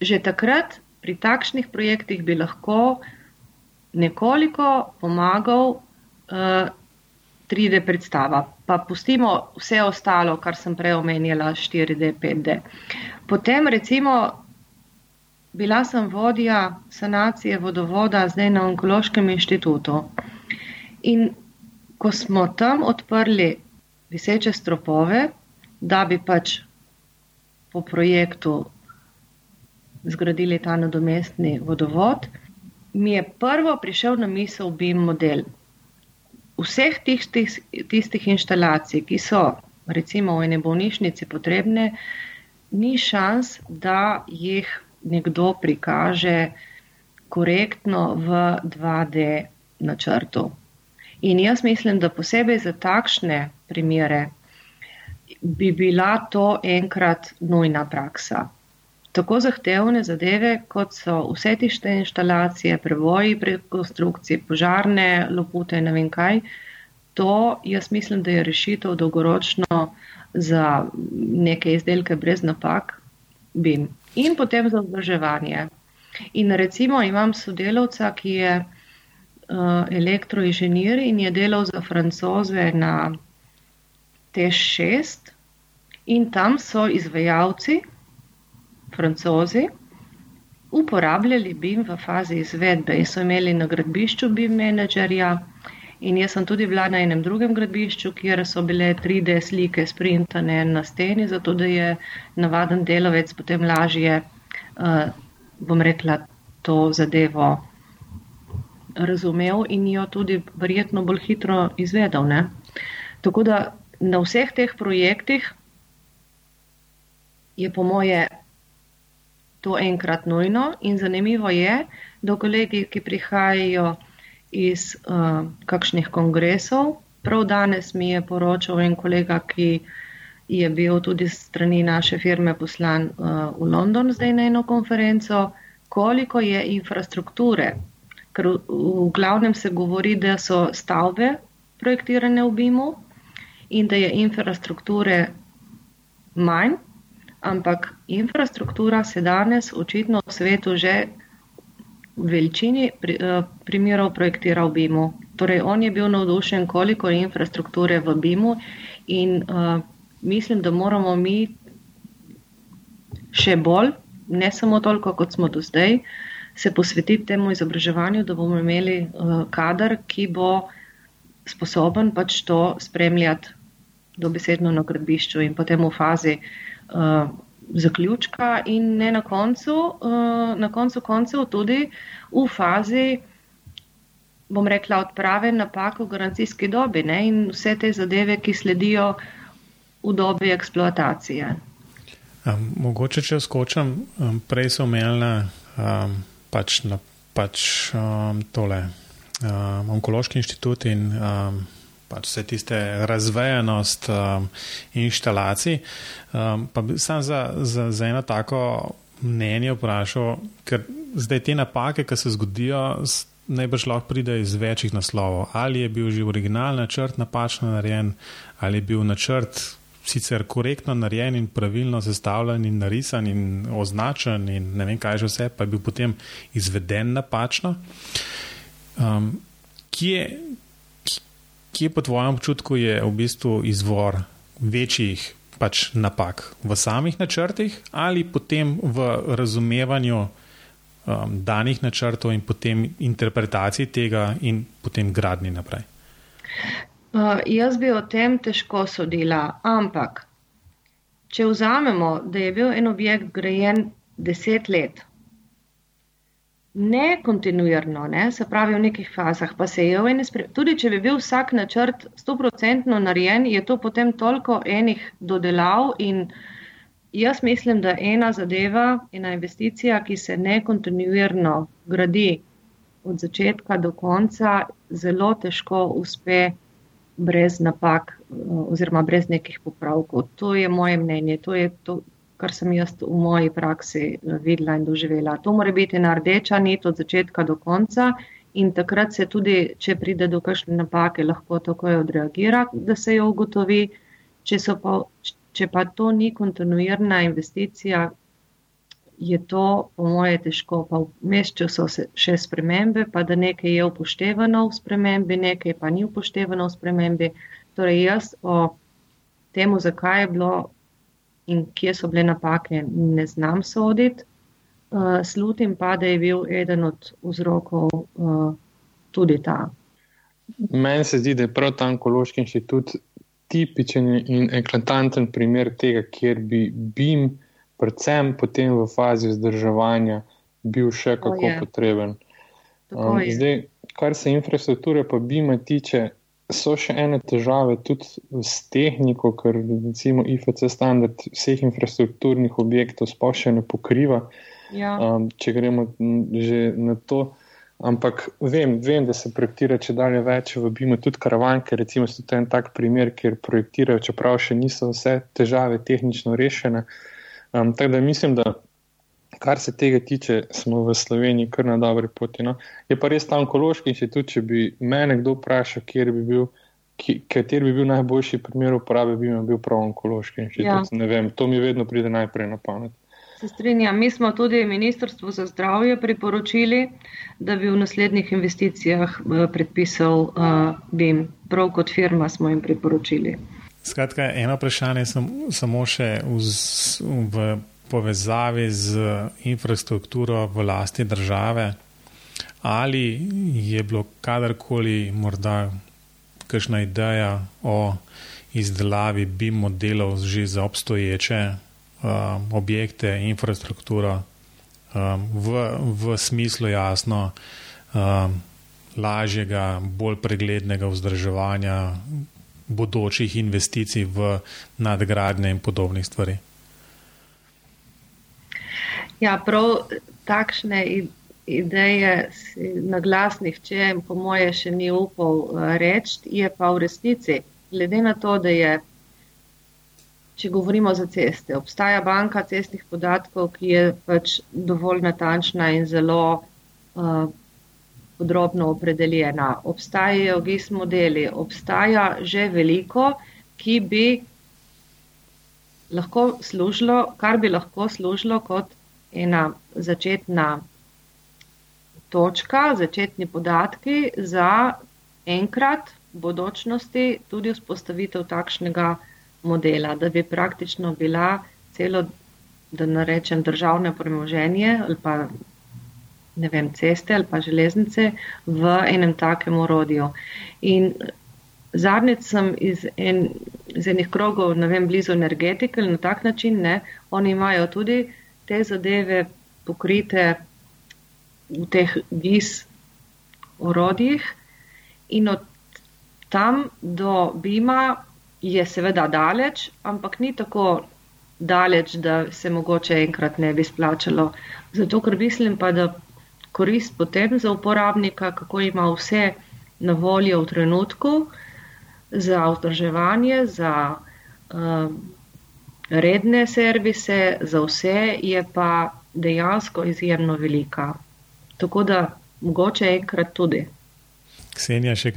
že takrat, pri takšnih projektih bi lahko nekoliko pomagal uh, 3D predstava. Pa pustimo vse ostalo, kar sem prej omenjala, 4D, 5D. Potem recimo. Bila sem vodja sanacije vodovoda zdaj na Onkološkem inštitutu. In ko smo tam odprli viseče stropove, da bi pač po projektu zgradili ta nadomestni vodovod, mi je prvo prišel na misel BIM model. Vseh tistih, tistih inštalacij, ki so recimo v eni bolnišnici potrebne, ni šans, da jih nekdo prikaže korektno v 2D načrtu. In jaz mislim, da posebej za takšne primere bi bila to enkrat nujna praksa. Tako zahtevne zadeve, kot so vse tište inštalacije, prevoji, prekonstrukcije, požarne lopute in ne vem kaj, to jaz mislim, da je rešitev dolgoročno za neke izdelke brez napak, bim. In potem za vzdrževanje. In recimo imam sodelavca, ki je uh, elektroinženir in je delal za francoze na T6 in tam so izvajalci, francozi, uporabljali BIM v fazi izvedbe in so imeli na gradbišču BIM menedžerja. In jaz sem tudi bila na enem drugem gradbišču, kjer so bile 3D slike sprintane na steni, zato da je navaden delavec potem lažje, uh, bom rekla, to zadevo razumel in jo tudi verjetno bolj hitro izvedel. Ne? Tako da na vseh teh projektih je po moje to enkrat nujno in zanimivo je, da kolegi, ki prihajajo iz uh, kakšnih kongresov, prav danes mi je poročal en kolega, ki je bil tudi strani naše firme poslan uh, v London zdaj na eno konferenco, koliko je infrastrukture. Ker v, v glavnem se govori, da so stavbe projektirane v BIM-u, in da je infrastrukture manj, ampak infrastruktura se danes očitno v svetu že v veličini eh, primerov projektira v BIM-u. Torej, on je bil navdušen, koliko je infrastrukture v BIM-u in uh, mislim, da moramo mi še bolj, ne samo toliko, kot smo do zdaj, se posvetiti temu izobraževanju, da bomo imeli uh, kader, ki bo sposoben pač to spremljati dobesedno na gradbišču in potem v fazi uh, zaključka in ne na koncu, uh, na koncu koncev tudi v fazi, bom rekla, odprave napak v garancijski dobi ne? in vse te zadeve, ki sledijo v dobi eksploatacije. Um, mogoče, če skočam, um, prej so omenjali um, pač, pač um, tole um, onkološki inštitut in um, pač vse tiste razvejenost um, inštalacij. Um, pa bi sam za, za, za eno tako mnenje vprašal, ker zdaj te napake, ki se zgodijo, najbrž lahko pride iz večjih naslovov. Ali je bil že originalni načrt napačno narejen, ali je bil načrt sicer korektno narejen in pravilno sestavljen in narisan in označen in ne vem kaj že vse, pa je bil potem izveden napačno. Um, kje, kje po tvojem občutku je v bistvu izvor večjih pač napak v samih načrtih ali potem v razumevanju um, danih načrtov in potem interpretaciji tega in potem gradni naprej? Uh, jaz bi o tem težko sodila, ampak če vzamemo, da je bil en objekt grajen deset let, ne kontinuirno, ne, se pravi v nekih fazah, pa se je v eni spremembi. Tudi če bi bil vsak načrt stoprocentno narejen, je to potem toliko enih dodelav in jaz mislim, da ena zadeva, ena investicija, ki se ne kontinuirno gradi od začetka do konca, zelo težko uspe brez napak oziroma brez nekih popravkov. To je moje mnenje, to je to, kar sem jaz v moji praksi eh, videla in doživela. To mora biti ena rdeča nit od začetka do konca in takrat se tudi, če pride do kakšne napake, lahko takoj odreagira, da se jo ugotovi. Če, pa, če pa to ni kontinuirna investicija, je to po moje težko. Pa vmes, če so se še spremembe, pa da nekaj je upoštevano v spremembi, nekaj pa ni upoštevano v spremembi. Torej jaz o temu, zakaj je bilo in kje so bile napake, ne znam soditi. Uh, slutim pa, da je bil eden od vzrokov uh, tudi ta. Meni se zdi, da je prav ta onkološki inštitut tipičen in eklatanten primer tega, kjer bi BIM, predvsem potem v fazi vzdrževanja, bil še kako potreben. Um, zdaj, kar se infrastrukture pa BIM-a tiče, so še ene težave tudi s tehniko, ker recimo IFC standard vseh infrastrukturnih objektov sploh še ne pokriva. Ja. Um, če gremo že na to. Ampak vem, vem, da se projektira če dalje več v BIM-u, tudi karavanke, recimo, to en tak primer, kjer projektirajo, čeprav še niso vse težave tehnično rešene. Um, tako da mislim, da kar se tega tiče, smo v Sloveniji kar na dobri poti. No. Je pa res ta onkološki inštitut, če bi me kdo vprašal, kjer bi bil. Kateri bi bil najboljši primer uporabe, bi bil prav onkološki inštitut? Ja. Ne vem, to mi vedno pride najprej na pamet. Se strinjam, mi smo tudi Ministrstvu za zdravje priporočili, da bi v naslednjih investicijah eh, predpisal uh, BIM. Prav kot firma smo jim priporočili. Skratka, eno vprašanje sem, samo še v, v povezavi z infrastrukturo v lasti države, ali je bilo kadarkoli morda kakšna ideja o izdelavi BIM modelov že za obstoječe um, objekte, infrastrukturo um, v, v smislu jasno um, lažjega, bolj preglednega vzdrževanja bodočih investicij v nadgradnje in podobnih stvari. Ja, prav takšne ideje na glasnih, če po moje še ni upal eh, reči, je pa v resnici, glede na to, da je, če govorimo za ceste, obstaja banka cestnih podatkov, ki je pač dovolj natančna in zelo uh, podrobno opredeljena. Obstajajo GIS modeli, obstaja že veliko, ki bi lahko služilo, kar bi lahko služilo kot ena začetna točka, začetni podatki za enkrat v bodočnosti tudi vzpostavitev takšnega modela, da bi praktično bila celo, da narečem, državne premoženje ali pa ne vem, ceste ali pa železnice v enem takem orodju. In zadnjič sem iz, en, iz enih krogov, ne vem, blizu energetike ali na tak način, ne, oni imajo tudi te zadeve pokrite v teh vis orodjih in od tam do Bima je seveda daleč, ampak ni tako daleč, da se mogoče enkrat ne bi splačalo. Zato, ker mislim pa, da korist potem za uporabnika, kako ima vse na voljo v trenutku za vzdrževanje, za uh, redne servise, za vse je pa dejansko izjemno velika. Tako da mogoče enkrat tudi. Ksenija, še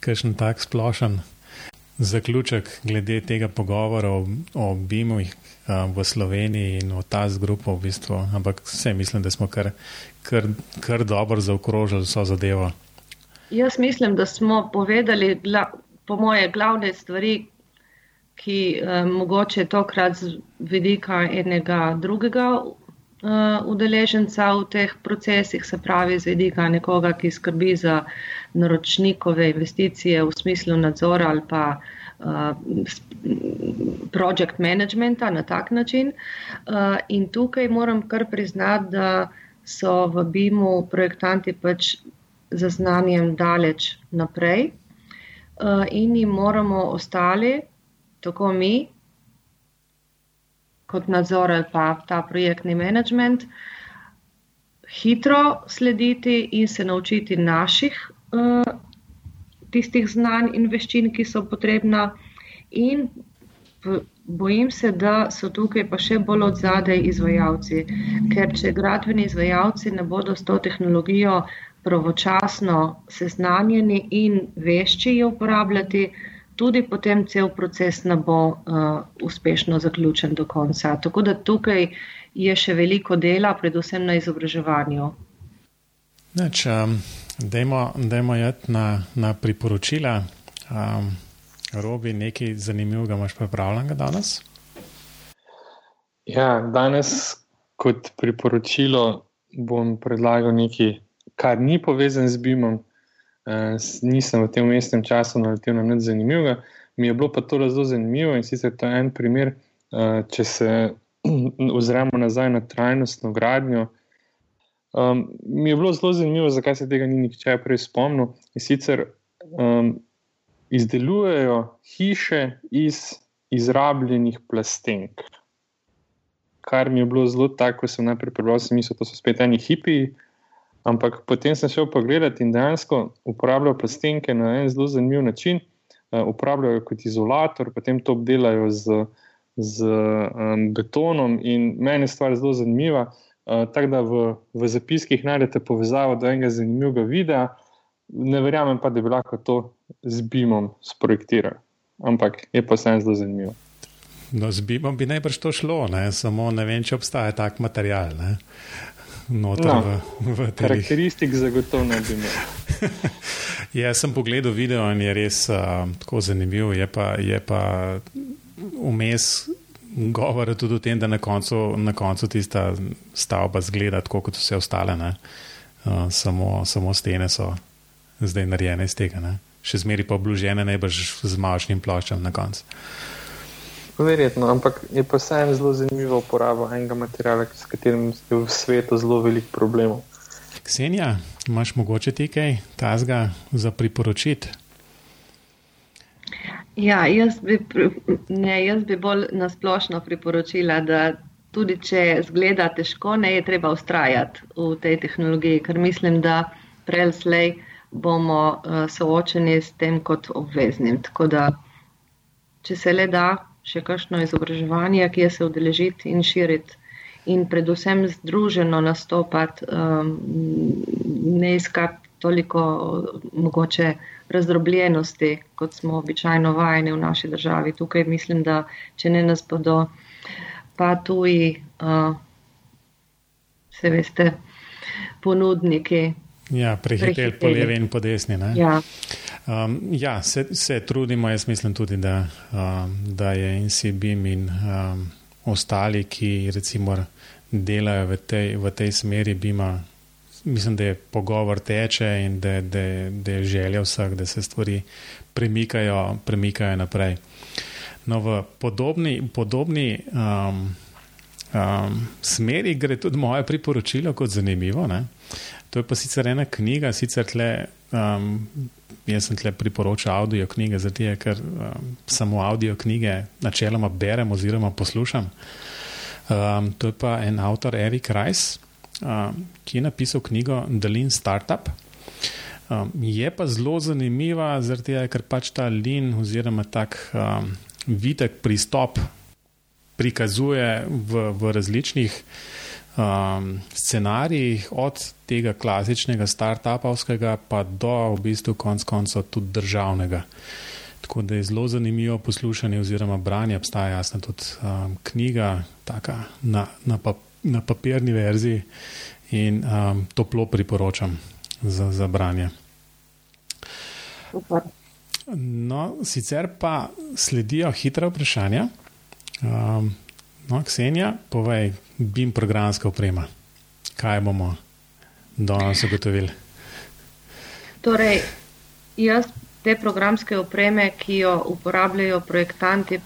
kakšen tak splošen zaključek glede tega pogovora o, o BIM-u v Sloveniji in o ta zgrupo v bistvu, ampak vse mislim, da smo kar, kar, kar dobro zaokrožili vso zadevo. Jaz mislim, da smo povedali, po moje, glavne stvari, ki uh, mogoče tokrat z vidika enega drugega uh, udeleženca v teh procesih, se pravi z vidika nekoga, ki skrbi za naročnikove investicije v smislu nadzora ali pa uh, project managementa na tak način. Uh, in tukaj moram kar priznati, da so v BIM-u projektanti pač za znanjem daleč naprej. Uh, in jim moramo ostali, tako mi, kot nadzor ali pa ta projektni management, hitro slediti in se naučiti naših uh, tistih znanj in veščin, ki so potrebna. In bojim se, da so tukaj pa še bolj od zadaj izvajalci, ker če gradbeni izvajalci ne bodo s to tehnologijo pravočasno seznanjeni in vešči jo uporabljati, tudi potem cel proces ne bo uh, uspešno zaključen do konca. Tako da tukaj je še veliko dela, predvsem na izobraževanju. Neč, um, dajmo, dajmo jeti na, na priporočila. Um, Robi, nekaj zanimivega imaš pripravljenega danes? Ja, danes kot priporočilo bom predlagal nekaj, kar ni povezan z BIM-om, nisem v tem mestnem času naletel na nič zanimivega, mi je bilo pa to zelo zanimivo in sicer to je en primer, uh, če se ozremo nazaj na trajnostno gradnjo. Um, mi je bilo zelo zanimivo, zakaj se tega ni nihče prej spomnil. In sicer um, izdelujejo hiše iz izrabljenih plastenk. Kar mi je bilo zelo tako, ko sem najprej prebral, sem mislil, da so spet eni hipiji. Ampak potem sem šel pogledat in dejansko uporabljajo plastenke na en zelo zanimiv način. Uh, uporabljajo kot izolator, potem to obdelajo z, z um, betonom, in meni je stvar zelo zanimiva. Uh, tako da v, v zapiskih najdete povezavo do enega zanimivega videa, ne verjamem pa, da bi lahko to z BIM-om sprojektirali. Ampak je pa vseeno zelo zanimivo. No, z BIM-om bi najbrž to šlo, ne? samo ne vem, če obstaja tak material. Ne? Noter no, v, v teh. Karakteristik zagotovo ne bi imel. Jaz sem pogledal video in je res uh, tako zanimiv. Je pa, je pa vmes govora tudi o tem, da na koncu, na koncu tista stavba zgleda tako kot vse ostale. Uh, samo, samo stene so zdaj narejene iz tega. Ne? Še zmeri pa obložene najbrž z mašnim ploščem na koncu. Verjetno, ampak je pa vseeno zelo zanimiva uporaba enega materiala, s katerim je v svetu zelo veliko problemov. Ksenija, imaš mogoče ti kaj tazga za priporočiti? Ja, jaz bi, ne, jaz bi bolj nasplošno priporočila, da tudi če zgleda težko, ne je treba ustrajati v tej tehnologiji, ker mislim, da prej slej bomo uh, soočeni s tem kot obveznim. Tako da, če se le da, še kakšno izobraževanje, ki je se udeležiti in širiti. In predvsem združeno nastopati, um, ne iskati toliko mogoče razdrobljenosti, kot smo običajno vajeni v naši državi. Tukaj mislim, da če ne nas bodo pa tuji, uh, se veste, ponudniki. Ja, prehiteli po levi in po desni. Ja. Um, ja, se, se trudimo, jaz mislim tudi, da, um, da je NCBIM in um, ostali, ki recimo delajo v tej, v tej smeri BIM-a, mislim, da je pogovor teče in da, da, da je želja vseh, da se stvari premikajo, premikajo naprej. No, v podobni, podobni um, um, smeri gre tudi moje priporočilo kot zanimivo. Ne? To je pa sicer ena knjiga, sicer tle. Um, Jaz sem tle priporočal avdio knjige, zato je, ker um, samo avdio knjige načeloma berem oziroma poslušam. Um, to je pa en avtor, Erik Rice, um, ki je napisal knjigo The Lean Startup. Um, je pa zelo zanimiva, zato je, ker pač ta lean oziroma tak um, vitek pristop prikazuje v, v različnih um, scenarijih, od tega klasičnega start-upovskega, pa do v bistvu konc konca tudi državnega. Tako da je zelo zanimivo poslušanje oziroma branje. Obstaja jasno tudi um, knjiga, taka na, na, pap, na papirni verziji in um, toplo priporočam za, za branje. No, sicer pa sledijo hitre vprašanja. Um, No, Ksenija, povej, BIM programska oprema. Kaj bomo danes ugotovili? Torej, jaz te programske opreme, ki jo uporabljajo projektanti,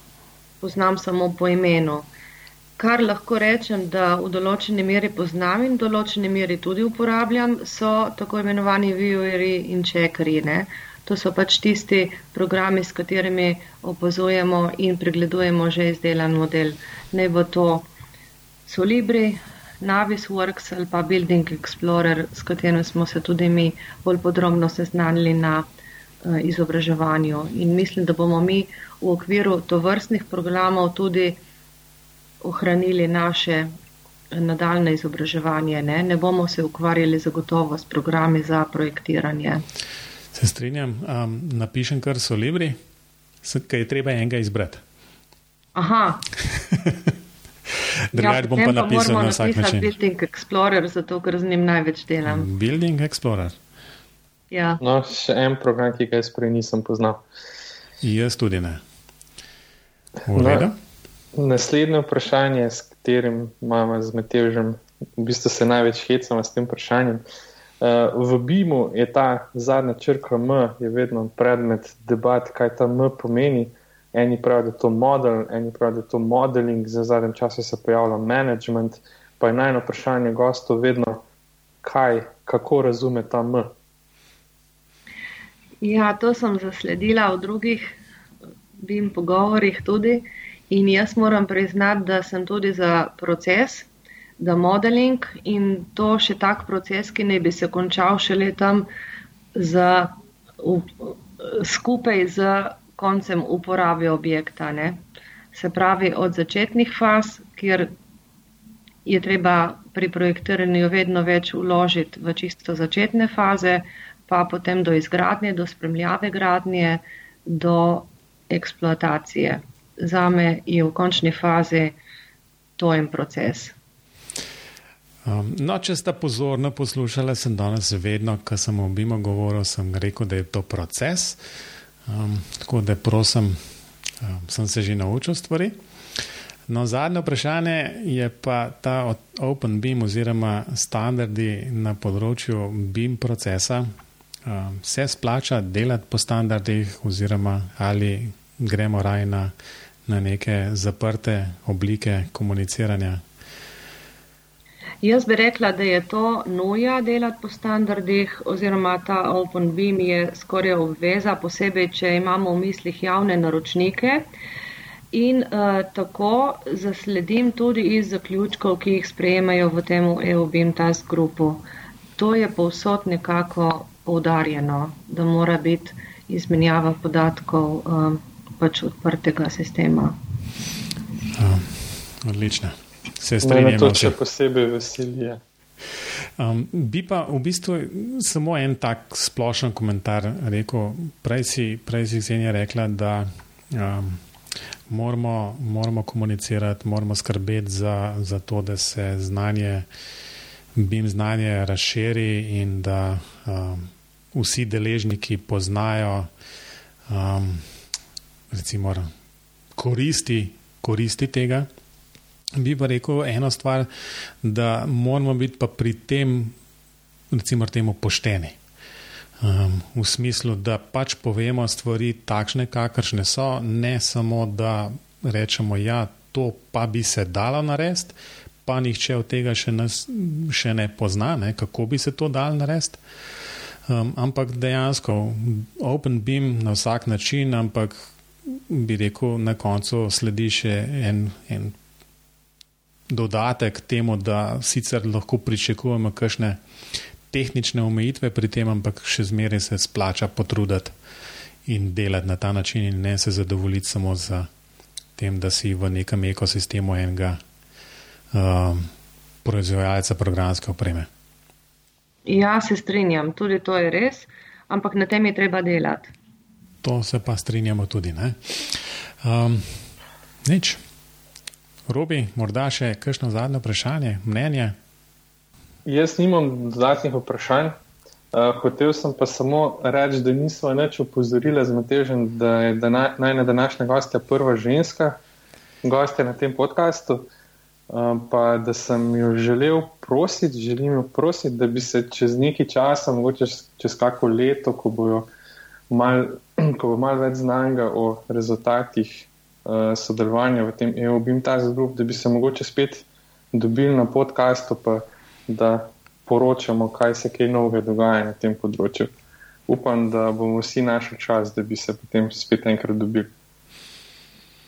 poznam samo po imenu. Kar lahko rečem, da v določeni meri poznam in v določeni meri tudi uporabljam, so tako imenovani vieweri in checkeri. To so pač tisti programi, s katerimi opazujemo in pregledujemo že izdelan model. Ne bo to Solibri, Navisworks ali pa Building Explorer, s katerim smo se tudi mi bolj podrobno seznanili na uh, izobraževanju. In mislim, da bomo mi v okviru tovrstnih programov tudi ohranili naše nadaljne izobraževanje. Ne, ne bomo se ukvarjali zagotovo s programi za projektiranje. Se strinjam, um, napišem kar so libri, kaj je treba enega izbrati. Aha. Drugač ja, bom pa napisal na vsak način. Building Explorer, zato ker z njim največ delam. Building Explorer. Ja. No, še en program, ki ga jaz prej nisem poznal. Jaz tudi ne. No, naslednje vprašanje, s katerim imamo z Matežem, v bistvu se največ hecamo s tem vprašanjem. Uh, v BIM-u je ta zadnja črka M, je vedno predmet debat, kaj ta M pomeni. Eni pravijo, da je to model, eni pravijo, da je to modeling, za zadnjem času se pojavlja management. Pa je najno vprašanje gostov vedno, kaj, kako razume ta M. Ja, to sem zasledila v drugih BIM pogovorih tudi in jaz moram priznati, da sem tudi za proces, da modeling in to še tak proces, ki ne bi se končal šele tam za, v, skupaj z koncem uporabe objekta. Ne? Se pravi, od začetnih faz, kjer je treba pri projektiranju vedno več uložiti v čisto začetne faze, pa potem do izgradnje, do spremljave gradnje, do eksploatacije. Za me je v končni fazi to en proces. Um, no, če ste pozorno poslušali, sem danes vedno, ko sem obima govoril, sem rekel, da je to proces. Um, tako da prosim, um, sem se že naučil stvari. No, zadnje vprašanje je pa ta Open BIM oziroma standardi na področju BIM procesa. Um, se splača delati po standardih oziroma ali gremo raj na, na neke zaprte oblike komuniciranja Jaz bi rekla, da je to nuja delati po standardih, oziroma ta OpenBeam je skoraj obveza, posebej, če imamo v mislih javne naročnike. In uh, tako zasledim tudi iz zaključkov, ki jih sprejemajo v tem EUBIM task grupu. To je povsod nekako poudarjeno, da mora biti izmenjava podatkov um, pač odprtega sistema. Um, odlično se strinjam. To še posebej veselje. Um, bi pa v bistvu samo en tak splošen komentar rekel. Prej si, prej si Zenja rekla, da um, moramo, moramo komunicirati, moramo skrbeti za, za to, da se znanje, bim znanje razširi in da um, vsi deležniki poznajo um, recimo, koristi, koristi tega. Bi pa rekel eno stvar, da moramo biti pa pri tem, recimo, temu pošteni. Um, v smislu, da pač povemo stvari takšne, kakršne so, ne samo da rečemo, da ja, to pa bi se dalo narediti, pa nihče od tega še, nas, še ne pozna, ne, kako bi se to dalo narediti. Um, ampak dejansko, open beam na vsak način, ampak bi rekel, na koncu sledi še en, en dodatek temu, da sicer lahko pričakujemo kakšne tehnične omejitve pri tem, ampak še zmeraj se splača potruditi in delati na ta način, in ne se zadovoljiti samo z tem, da si v nekem ekosistemu enega um, proizvajalca programske opreme. Ja, se strinjam, tudi to je res, ampak na tem je treba delati. To se pa strinjamo tudi. Um, nič. Robi, morda še kakšno zadnje vprašanje, mnenje? Jaz nimam dodatnih vprašanj. Uh, hotel sem pa samo reči, da nismo več upozorili z Matežem, da je najna današnja gostja prva ženska gostja na tem podkastu. Uh, pa da sem jo želel prositi, želim jo prositi, da bi se čez neki čas, mogoče čez, kako leto, ko, mal, ko bo malo več znanga o rezultatih uh, sodelovanja v tem EU-BIM Task Group, da bi se mogoče spet dobili na podkastu, pa da poročamo, kaj se kaj novega dogaja na tem področju. upam, da bomo vsi našli čas, da bi se potem spet enkrat dobili.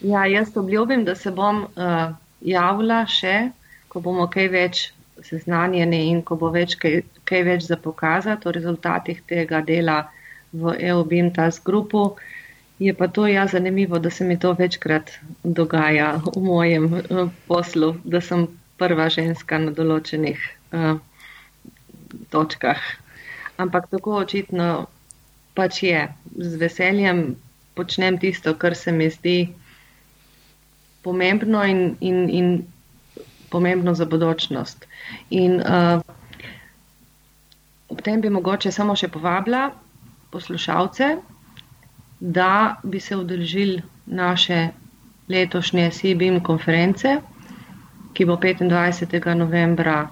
Ja, jaz obljubim, da se bom uh, javila še, ko bomo kaj več seznanjeni in ko bo več kaj, kaj več za pokazati o rezultatih tega dela v EOBIM task grupu. Je pa to ja zanimivo, da se mi to večkrat dogaja v mojem uh, poslu, da sem prva ženska na določenih uh, točkah. Ampak tako očitno pač je. Z veseljem počnem tisto, kar se mi zdi pomembno in, in, in pomembno za bodočnost. In uh, ob tem bi mogoče samo še povabila poslušalce, da bi se udeležili naše letošnje CBIM konference, ki bo 25. novembra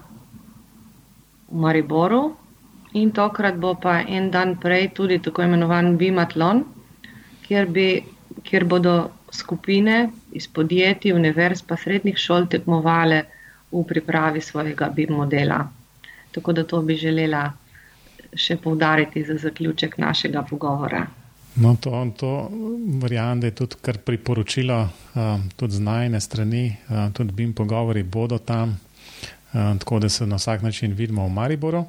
v Mariboru. In tokrat bo pa en dan prej tudi tako imenovan BIMatlon, kjer, bi, kjer bodo skupine iz podjetij, univerz pa srednjih šol tekmovale v pripravi svojega BIM modela. Tako da to bi želela še povdariti za zaključek našega pogovora. No, to, to verjamem, da je tudi kar priporočilo, um, tudi z najne strani, um, tudi BIM pogovori bodo tam, um, tako da se na vsak način vidimo v Mariboru.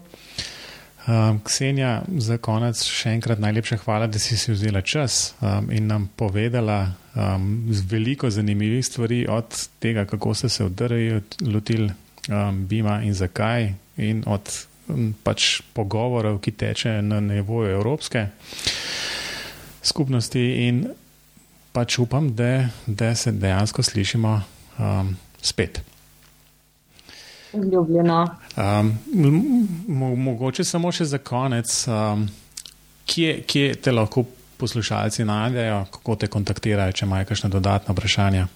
Um, Ksenja, za konec še enkrat najlepša hvala, da si si vzela čas um, in nam povedala um, veliko zanimivih stvari, od tega, kako ste se vdrli, lotili um, Bima in zakaj, in od um, pač pogovorov, ki teče na nivoju Evropske skupnosti. In pač upam, da, da se dejansko slišimo um, spet. Ljubljeno. Um, mo mogoče samo še za konec, um, kje, kje te lahko poslušalci najdejo, kako te kontaktirajo, če imajo kakšne dodatne vprašanja?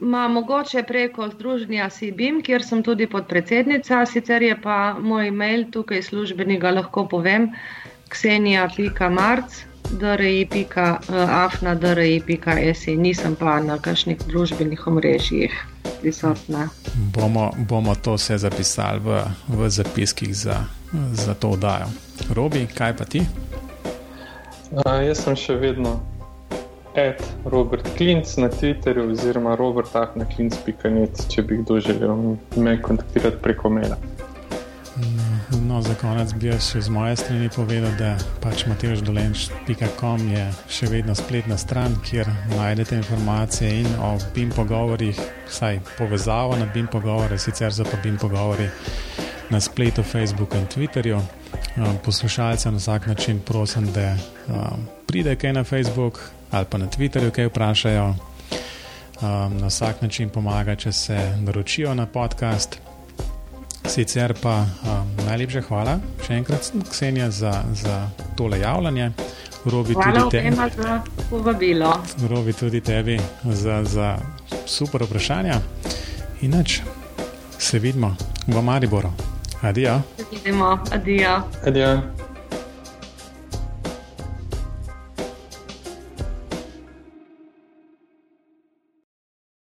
Ma, mogoče preko združenja CBIM, kjer sem tudi podpredsednica, sicer je pa moj mail tukaj službeni, ga lahko povem, ksenija.marc dri.afna, dri.se, nisem pa na kakšnih družbenih omrežjih prisotna. Bomo, bomo to vse zapisali v, v zapiskih za, za to oddajo. Robi, kaj pa ti? A, jaz sem še vedno Ed Robert Klinc na Twitterju oziroma robertahna.klinc.net, če bi kdo želel me kontaktirati preko maila. No, za konec bi jaz še z moje strani povedal, da pač mateždolenč.com je še vedno spletna stran, kjer najdete informacije in o BIM pogovorih, vsaj povezavo na BIM pogovore, sicer za pa BIM pogovori na spletu, Facebooku in Twitterju. Um, poslušalce na vsak način prosim, da um, pride kaj na Facebook ali pa na Twitterju, kaj vprašajo. Um, na vsak način pomaga, če se naročijo na podcast. Sicer pa um, najlepša hvala še enkrat, Ksenija, za, za tole javljanje. Robi hvala tudi tebi za povabilo. Robi tudi tebi za, za super vprašanja. Inač se vidimo v Mariboru. Adijo. Se vidimo, adijo. Adijo.